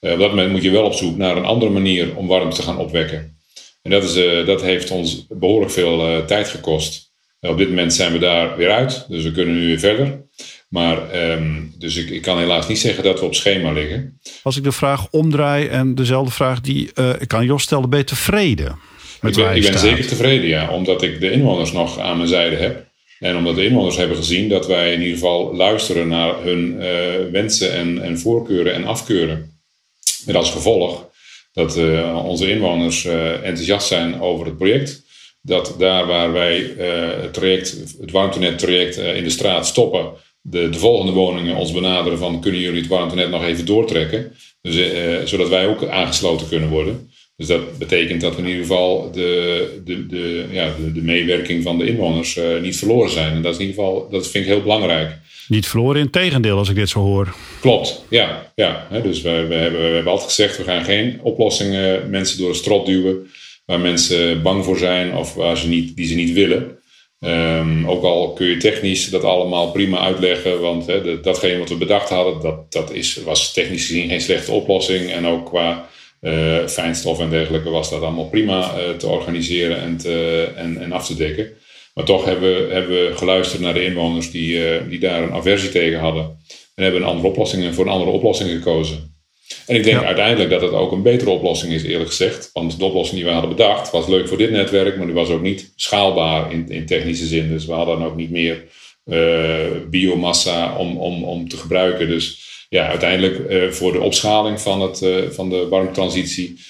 op dat moment moet je wel op zoek naar een andere manier om warmte te gaan opwekken. En dat, is, dat heeft ons behoorlijk veel tijd gekost. Op dit moment zijn we daar weer uit, dus we kunnen nu weer verder. Maar um, dus ik, ik, kan helaas niet zeggen dat we op schema liggen. Als ik de vraag omdraai en dezelfde vraag die uh, ik aan Jos stelde, ben je tevreden? Met ik ben, ik ben zeker tevreden, ja. Omdat ik de inwoners nog aan mijn zijde heb. En omdat de inwoners hebben gezien dat wij in ieder geval luisteren naar hun uh, wensen en, en, voorkeuren en afkeuren. Met als gevolg dat uh, onze inwoners enthousiast zijn over het project dat daar waar wij uh, het, traject, het warmtenet-traject uh, in de straat stoppen, de, de volgende woningen ons benaderen van kunnen jullie het warmtenet nog even doortrekken, dus, uh, zodat wij ook aangesloten kunnen worden. Dus dat betekent dat we in ieder geval de, de, de, ja, de, de meewerking van de inwoners niet verloren zijn. En dat, is in ieder geval, dat vind ik heel belangrijk. Niet verloren, in tegendeel, als ik dit zo hoor. Klopt, ja. ja. Dus we, we, hebben, we hebben altijd gezegd, we gaan geen oplossingen mensen door de strot duwen waar mensen bang voor zijn of waar ze niet, die ze niet willen. Um, ook al kun je technisch dat allemaal prima uitleggen, want hè, datgene wat we bedacht hadden, dat, dat is, was technisch gezien geen slechte oplossing. En ook qua uh, fijnstof en dergelijke was dat allemaal prima uh, te organiseren en, te, en, en af te dekken. Maar toch hebben hebben we geluisterd naar de inwoners die, uh, die daar een aversie tegen hadden. En hebben een andere oplossing, voor een andere oplossing gekozen. En ik denk uiteindelijk dat het ook een betere oplossing is, eerlijk gezegd. Want de oplossing die we hadden bedacht was leuk voor dit netwerk, maar die was ook niet schaalbaar in, in technische zin. Dus we hadden ook niet meer uh, biomassa om, om, om te gebruiken. Dus ja, uiteindelijk uh, voor de opschaling van, het, uh, van de warmtransitie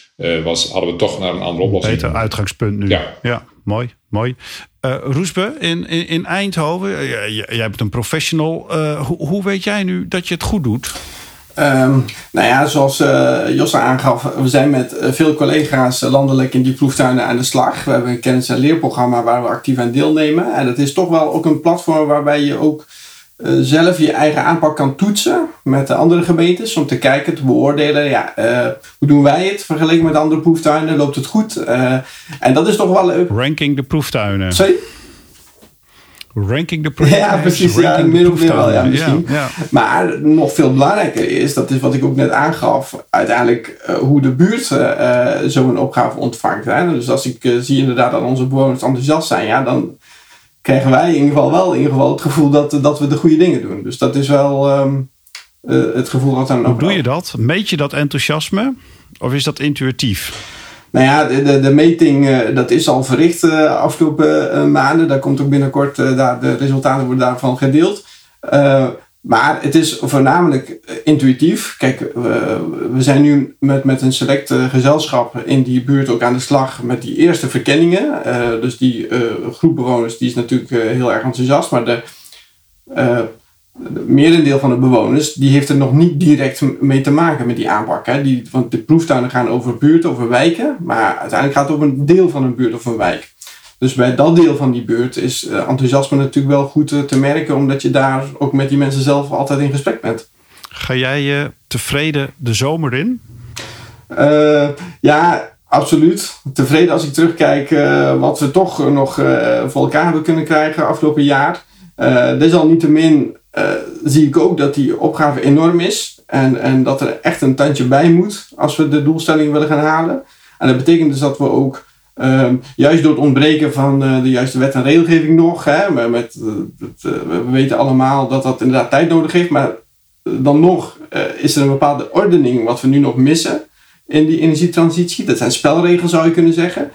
was, hadden we toch naar een andere oplossing. Beter uitgangspunt nu. Ja, ja mooi. mooi. Roesbe, in, in, in Eindhoven, jij bent een professional. hoe, hoe weet jij nu dat je het goed doet? Um, nou ja, zoals uh, Josse aangaf, we zijn met uh, veel collega's landelijk in die proeftuinen aan de slag. We hebben een kennis- en leerprogramma waar we actief aan deelnemen. En dat is toch wel ook een platform waarbij je ook uh, zelf je eigen aanpak kan toetsen met de andere gemeentes. Om te kijken, te beoordelen, ja, hoe doen wij het vergeleken met andere proeftuinen? Loopt het goed? en dat is toch wel leuk. Ranking de proeftuinen. Sorry? Ranking de projecten. Ja, precies. Ja, meer wel. Ja, misschien. Ja, Maar nog veel belangrijker is, dat is wat ik ook net aangaf, uiteindelijk uh, hoe de buurt uh, zo'n opgave ontvangt. Hè? Dus als ik uh, zie inderdaad dat onze bewoners enthousiast zijn, ja, dan krijgen wij in ieder geval wel in ieder geval het gevoel dat, dat we de goede dingen doen. Dus dat is wel um, het gevoel dat dan Hoe doe je dat? Meet je dat enthousiasme? Of is dat intuïtief? Nou ja, de, de, de meting uh, dat is al verricht de uh, afgelopen uh, maanden. Daar komt ook binnenkort, daar, de resultaten worden daarvan gedeeld. maar het is voornamelijk intuïtief. Kijk, we zijn nu met, met een select gezelschap in die buurt ook aan de slag met die eerste verkenningen. dus die groep bewoners die is natuurlijk heel erg enthousiast. Maar de merendeel van de bewoners, die heeft er nog niet direct mee te maken met die aanpak. Hè. Die, want de proeftuinen gaan over buurten, over wijken, maar uiteindelijk gaat het over een deel van een buurt of een wijk. Dus bij dat deel van die buurt is enthousiasme natuurlijk wel goed te merken, omdat je daar ook met die mensen zelf altijd in gesprek bent. Ga jij je tevreden de zomer in? ja, absoluut. Tevreden als ik terugkijk wat we toch nog voor elkaar hebben kunnen krijgen afgelopen jaar. desalniettemin zie ik ook dat die opgave enorm is. En, en dat er echt een tandje bij moet als we de doelstelling willen gaan halen. En dat betekent dus dat we ook, ehm, juist door het ontbreken van uh, de juiste wet en regelgeving nog, hè, met, uh, we weten allemaal dat dat inderdaad tijd nodig heeft, maar dan nog is er een bepaalde ordening wat we nu nog missen in die energietransitie. Dat zijn spelregels zou je kunnen zeggen.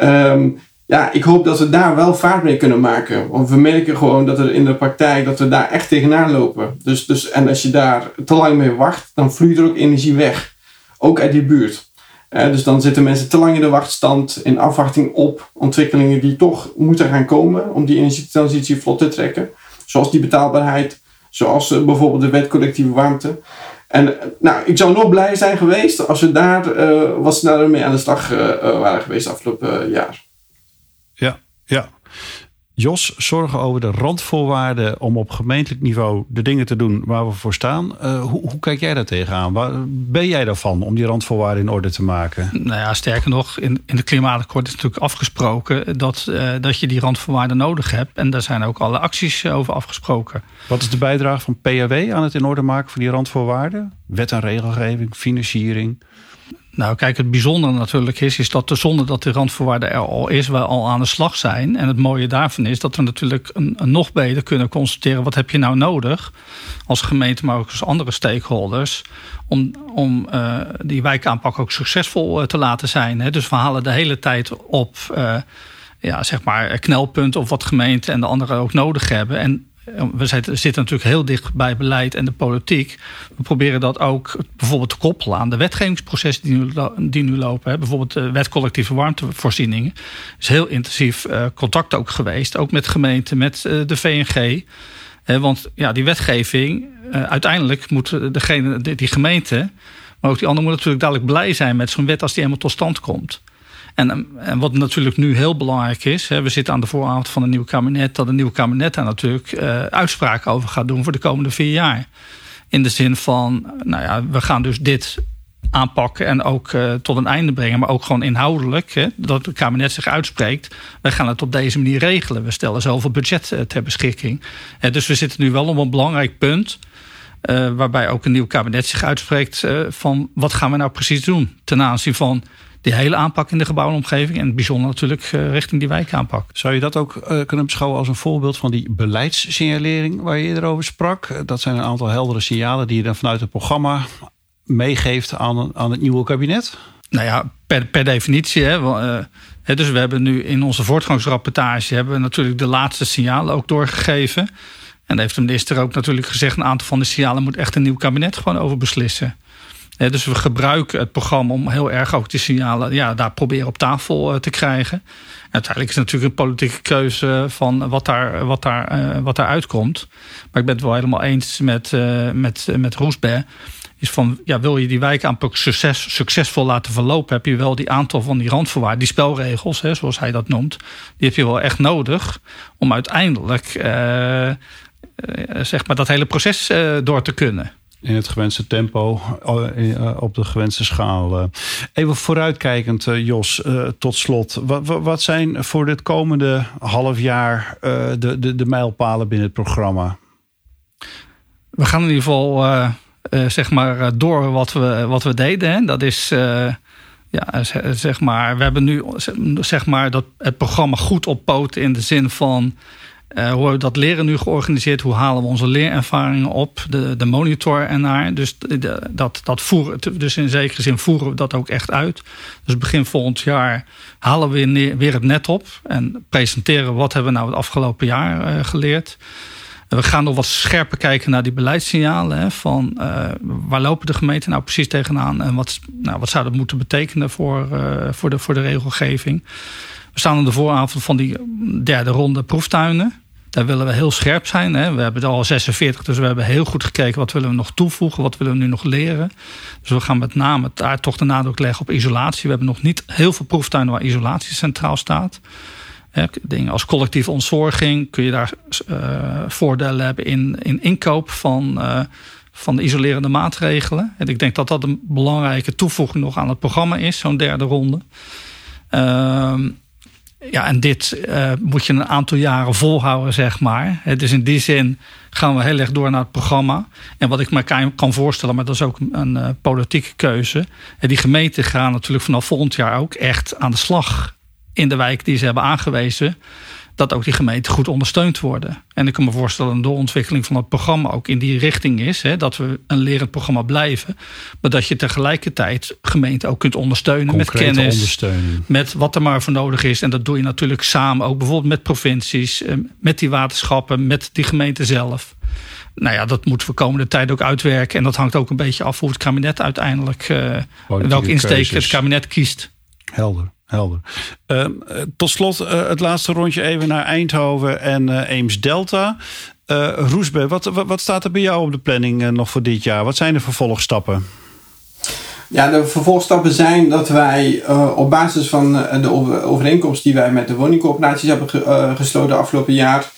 Um, ja, ik hoop dat we daar wel vaart mee kunnen maken. Want we merken gewoon dat er in de praktijk dat we daar echt tegenaan lopen. Dus, dus, en als je daar te lang mee wacht, dan vloeit er ook energie weg. Ook uit die buurt. Eh, dus dan zitten mensen te lang in de wachtstand in afwachting op ontwikkelingen die toch moeten gaan komen om die energietransitie vlot te trekken. Zoals die betaalbaarheid, zoals uh, bijvoorbeeld de wet collectieve warmte. En eh, nou, ik zou nog blij zijn geweest als we daar uh, wat sneller mee aan de slag waren geweest afgelopen jaar. Ja. Jos, zorgen over de randvoorwaarden om op gemeentelijk niveau de dingen te doen waar we voor staan. Uh, hoe, hoe, kijk jij daar tegenaan? Waar ben jij daarvan om die randvoorwaarden in orde te maken? Nou ja, sterker nog, in, in het klimaatakkoord is natuurlijk afgesproken dat, uh, dat je die randvoorwaarden nodig hebt. En daar zijn ook alle acties over afgesproken. Wat is de bijdrage van PAW aan het in orde maken van die randvoorwaarden? Wet en regelgeving, financiering? Nou, kijk, het bijzondere natuurlijk is, is dat zonder dat de randvoorwaarde er al is, we al aan de slag zijn. En het mooie daarvan is dat we natuurlijk een, een nog beter kunnen constateren wat heb je nou nodig als gemeente, maar ook als andere stakeholders, om, om uh, die wijkaanpak ook succesvol uh, te laten zijn. Hè. Dus we halen de hele tijd op, uh, ja, zeg maar, knelpunten of wat gemeenten en de anderen ook nodig hebben. En we zitten natuurlijk heel dicht bij beleid en de politiek. We proberen dat ook bijvoorbeeld te koppelen aan de wetgevingsprocessen die nu, die nu lopen. Bijvoorbeeld de wet collectieve warmtevoorzieningen. Is heel intensief eh, contact ook geweest, ook met gemeenten, met eh, de VNG. Want ja, die wetgeving, eh, uiteindelijk moet degene, die gemeente, maar ook die anderen moeten natuurlijk dadelijk blij zijn met zo'n wet als die helemaal tot stand komt. En, en, wat natuurlijk nu heel belangrijk is, hè, we zitten aan de vooravond van een nieuw kabinet, dat een nieuw kabinet daar natuurlijk uh, uitspraken over gaat doen voor de komende vier jaar. In de zin van, nou ja, we gaan dus dit aanpakken en ook uh, tot een einde brengen, maar ook gewoon inhoudelijk, hè, dat het kabinet zich uitspreekt. Wij gaan het op deze manier regelen. We stellen zoveel budget uh, ter beschikking. dus we zitten nu wel op een belangrijk punt. Waarbij ook een nieuw kabinet zich uitspreekt van wat gaan we nou precies doen ten aanzien van die hele aanpak in de gebouwomgeving. En bijzonder natuurlijk uh, richting die wijkaanpak. Zou je dat ook uh, kunnen beschouwen als een voorbeeld van die beleidssignalering waar je eerder over sprak? Dat zijn een aantal heldere signalen die je dan vanuit het programma meegeeft aan, aan het nieuwe kabinet? Nou ja, per, per definitie. Hè, dus we hebben nu in onze voortgangsrapportage hebben we natuurlijk de laatste signalen ook doorgegeven. En heeft de minister ook natuurlijk gezegd: een aantal van de signalen moet echt een nieuw kabinet gewoon over beslissen dus we gebruiken het programma om heel erg ook die signalen ja, daar proberen op tafel eh, te krijgen. En uiteindelijk is het natuurlijk een politieke keuze van wat daar, wat daar, eh, wat daar uitkomt. Maar ik ben het wel helemaal eens met, uh, met, met Roesberg. Is van, ja, wil je die wijkaanpak succes, succesvol laten verlopen, heb je wel die aantal van die randvoorwaarden, die spelregels, hè, zoals hij dat noemt, die heb je wel echt nodig om uiteindelijk zeg maar dat hele proces door te kunnen in het gewenste tempo, eh, eh, op de gewenste schaal. Eh. Even vooruitkijkend, Jos, tot slot. Wat, zijn voor dit komende half jaar de, de, de mijlpalen binnen het programma? We gaan in ieder geval zeg maar door wat we, wat we deden. Dat is ja, zeg maar, we hebben nu zeg maar dat het programma goed op poot in de zin van uh, hoe we dat leren nu georganiseerd? Hoe halen we onze leerervaringen op? De, de monitor ernaar. Dus, dat, dat voeren, dus in zekere zin voeren we dat ook echt uit. Dus begin volgend jaar halen we weer, het net op. En presenteren wat hebben we nou het afgelopen jaar uh, geleerd. We gaan nog wat scherper kijken naar die beleidssignalen. Hè, van uh, waar lopen de gemeenten nou precies tegenaan? En wat, nou, wat zou dat moeten betekenen voor, voor, de, voor de regelgeving? We staan aan de vooravond van die derde ronde proeftuinen. Daar willen we heel scherp zijn. Hè. We hebben er al 46, dus we hebben heel goed gekeken wat willen we nog toevoegen, wat willen we nu nog leren. Dus we gaan met name daar toch de nadruk leggen op isolatie. We hebben nog niet heel veel proeftuinen waar isolatie centraal staat. dingen als collectieve ontzorging kun je daar voordelen hebben in, in inkoop van van de isolerende maatregelen. En ik denk dat dat een belangrijke toevoeging nog aan het programma is, zo'n derde ronde. Ehm, ja, en dit uh, moet je een aantal jaren volhouden, zeg maar. Dus in die zin gaan we heel erg door naar het programma. En wat ik me kan voorstellen, maar dat is ook een uh, politieke keuze. Die gemeenten gaan natuurlijk vanaf volgend jaar ook echt aan de slag in de wijk die ze hebben aangewezen dat ook die gemeenten goed ondersteund worden. En ik kan me voorstellen dat de ontwikkeling van het programma ook in die richting is. Hè, dat we een lerend programma blijven. Maar dat je tegelijkertijd gemeenten ook kunt ondersteunen met kennis. Met wat er maar voor nodig is. En dat doe je natuurlijk samen ook bijvoorbeeld met provincies, eh, met die waterschappen, met die gemeente zelf. Nou ja, dat moeten we komende tijd ook uitwerken. En dat hangt ook een beetje af hoe het kabinet uiteindelijk, uh, welke insteek het kabinet kiest. Helder helder. Uh, tot slot uh, het laatste rondje even naar Eindhoven en uh, Eems Delta. Roesbe, wat, wat, wat, staat er bij jou op de planning nog voor dit jaar? Wat zijn de vervolgstappen? Ja, de vervolgstappen zijn dat wij op basis van de overeenkomst die wij met de woningcoöperaties hebben gesloten afgelopen jaar,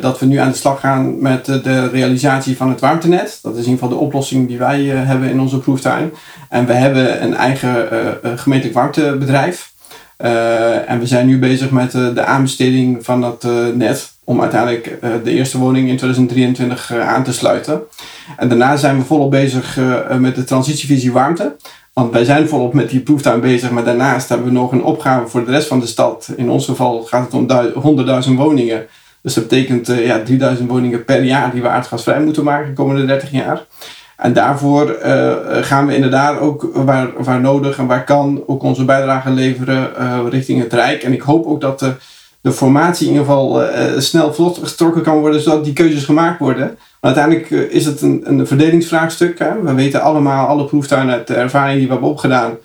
dat we nu aan de slag gaan met de realisatie van het warmtenet. Dat is in ieder geval de oplossing die wij hebben in onze proeftuin. En we hebben een eigen gemeentelijk warmtebedrijf. En we zijn nu bezig met de aanbesteding van dat net om uiteindelijk de eerste woning in 2023 aan te sluiten. En daarna zijn we volop bezig met de transitievisie warmte. Want wij zijn volop met die proeftuin bezig, maar daarnaast hebben we nog een opgave voor de rest van de stad. In ons geval gaat het om 100.000 woningen. Dus dat betekent ja, 3000 woningen per jaar die we aardgasvrij moeten maken de komende 30 jaar. En daarvoor uh, gaan we inderdaad ook waar, waar nodig en waar kan ook onze bijdrage leveren richting het Rijk. En ik hoop ook dat de, de formatie in ieder geval snel vlot getrokken kan worden, zodat die keuzes gemaakt worden. Maar uiteindelijk is het een, een verdelingsvraagstuk. Hè. We weten allemaal, alle proeftuinen uit de ervaring die we hebben opgedaan,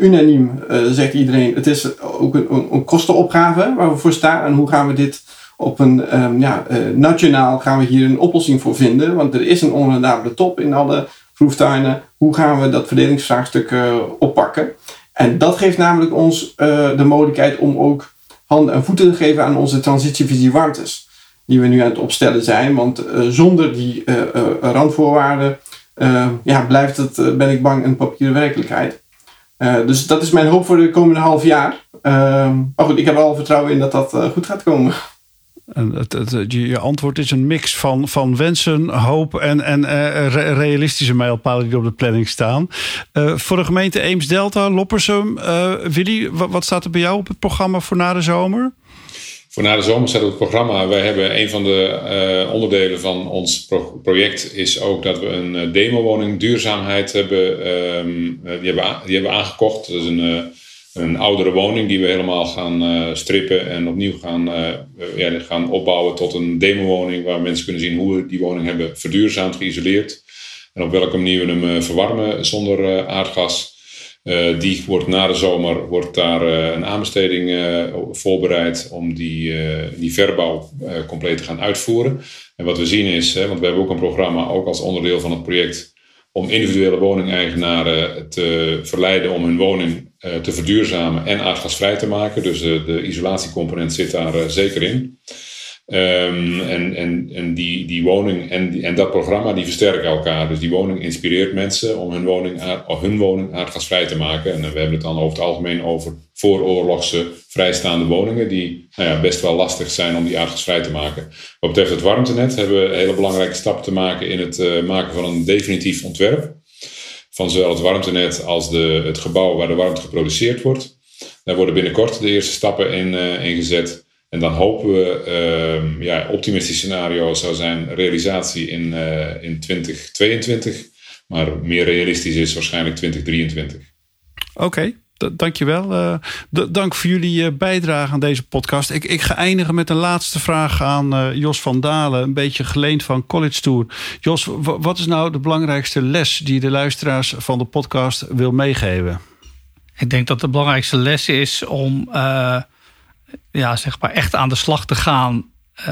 unaniem zegt iedereen, het is ook een, een kostenopgave waar we voor staan. En hoe gaan we dit op een um, ja, uh, nationaal gaan we hier een oplossing voor vinden. Want er is een onrendabele top in alle proeftuinen. Hoe gaan we dat verdelingsvraagstuk uh, oppakken? En dat geeft namelijk ons uh, de mogelijkheid om ook handen en voeten te geven aan onze transitievisie warmtes. Die we nu aan het opstellen zijn. Want zonder die randvoorwaarden ja, blijft het, ben ik bang, een papieren werkelijkheid. dus dat is mijn hoop voor de komende half jaar. Ehm, maar goed, ik heb er al vertrouwen in dat dat goed gaat komen. En je antwoord is een mix van, van wensen, hoop en, en uh, realistische mijlpalen die op de planning staan. Uh, voor de gemeente Eems-Delta, Loppersum. Uh, Willy, wat, staat er bij jou op het programma voor na de zomer? Voor na de zomer staat op het programma. Wij hebben een van de onderdelen van ons pro project is ook dat we een demowoning duurzaamheid hebben, um, die hebben, die hebben aangekocht. Dat is een een oudere woning die we helemaal gaan uh, strippen en opnieuw gaan, uh, ja, gaan opbouwen tot een demowoning waar mensen kunnen zien hoe we die woning hebben verduurzaamd, geïsoleerd en op welke manier we hem verwarmen zonder aardgas. die wordt na de zomer wordt daar een aanbesteding voorbereid om die, die verbouw compleet te gaan uitvoeren. En wat we zien is, want we hebben ook een programma, ook als onderdeel van het project, om individuele woningeigenaren te verleiden om hun woning eh, te verduurzamen en aardgasvrij te maken. Dus de, isolatiecomponent zit daar eh, zeker in. Um, en en, en die, die woning en, en dat programma die versterken elkaar. Dus die woning inspireert mensen om hun woning, hun woning aardgasvrij te maken. En we hebben het dan over het algemeen over vooroorlogse vrijstaande woningen, die nou ja, best wel lastig zijn om die aardgasvrij te maken. Wat betreft het warmtenet hebben we hele belangrijke stappen te maken in het maken van een definitief ontwerp. Van zowel het warmtenet als de, het gebouw waar de warmte geproduceerd wordt. Daar worden binnenkort de eerste stappen in, uh, gezet. En dan hopen we, uh, ja, optimistisch scenario zou zijn realisatie in, uh, in 2022. Maar meer realistisch is waarschijnlijk 2023. Oké. Dankjewel. Uh, dank voor jullie uh, bijdrage aan deze podcast. Ik, ik ga eindigen met een laatste vraag aan uh, Jos van Dalen. Een beetje geleend van College Tour. Jos, wat is nou de belangrijkste les die de luisteraars van de podcast wil meegeven? Ik denk dat de belangrijkste les is om ja, zeg maar echt aan de slag te gaan.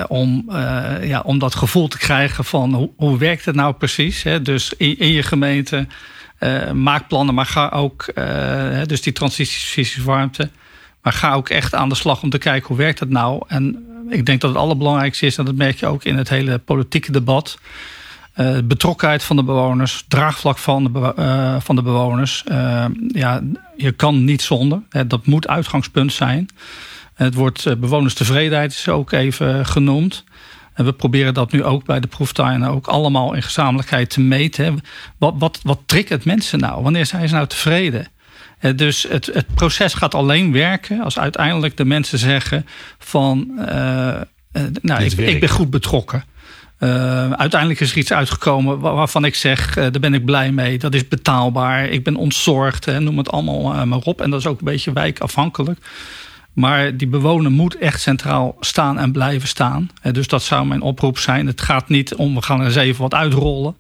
Om, ja, om dat gevoel te krijgen van hoe, hoe werkt het nou precies? Hè? Dus in, in je gemeente uh, maak plannen, maar ga ook, dus die transitievisies warmte. Maar ga ook echt aan de slag om te kijken hoe werkt dat nou. En ik denk dat het allerbelangrijkste is, en dat merk je ook in het hele politieke debat. Uh, betrokkenheid van de bewoners, draagvlak van de, van de bewoners. Ja, je kan niet zonder. dat moet uitgangspunt zijn. Het woord bewonerstevredenheid ook even genoemd. En we proberen dat nu ook bij de proeftuinen ook allemaal in gezamenlijkheid te meten. Wat, wat, wat triggert mensen nou? Wanneer zijn ze nou tevreden? Dus het, het proces gaat alleen werken als uiteindelijk de mensen zeggen van uh, nou, ik, ik, ben goed betrokken. Uh, uiteindelijk is er iets uitgekomen waarvan ik zeg, daar ben ik blij mee. Dat is betaalbaar, ik ben ontzorgd, hè, noem het allemaal maar op. En dat is ook een beetje wijkafhankelijk. Maar die bewoner moet echt centraal staan en blijven staan. Dus dat zou mijn oproep zijn. Het gaat niet om, we gaan eens even wat uitrollen.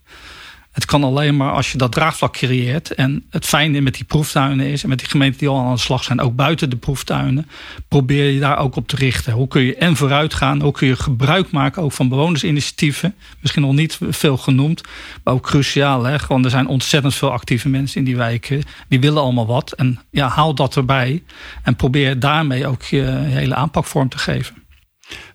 Het kan alleen maar als je dat draagvlak creëert. En het fijne met die proeftuinen is, en met die gemeenten die al aan de slag zijn, ook buiten de proeftuinen, probeer je daar ook op te richten. Hoe kun je en vooruit gaan, hoe kun je gebruik maken ook van bewonersinitiatieven. Misschien nog niet veel genoemd, maar ook cruciaal. Hè? Gewoon, er zijn ontzettend veel actieve mensen in die wijken. Die willen allemaal wat. En ja, haal dat erbij. En probeer daarmee ook je hele aanpak vorm te geven.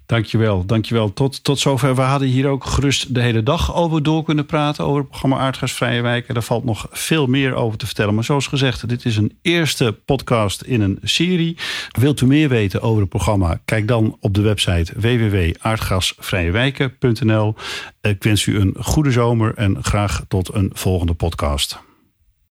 Dankjewel, dankjewel. Tot, tot zover. We hadden hier ook gerust de hele dag over door kunnen praten. Over het programma Aardgasvrije Wijken. Daar valt nog veel meer over te vertellen. Maar zoals gezegd, dit is een eerste podcast in een serie. Wilt u meer weten over het programma? Kijk dan op de website www.aardgasvrijewijken.nl. Ik wens u een goede zomer en graag tot een volgende podcast.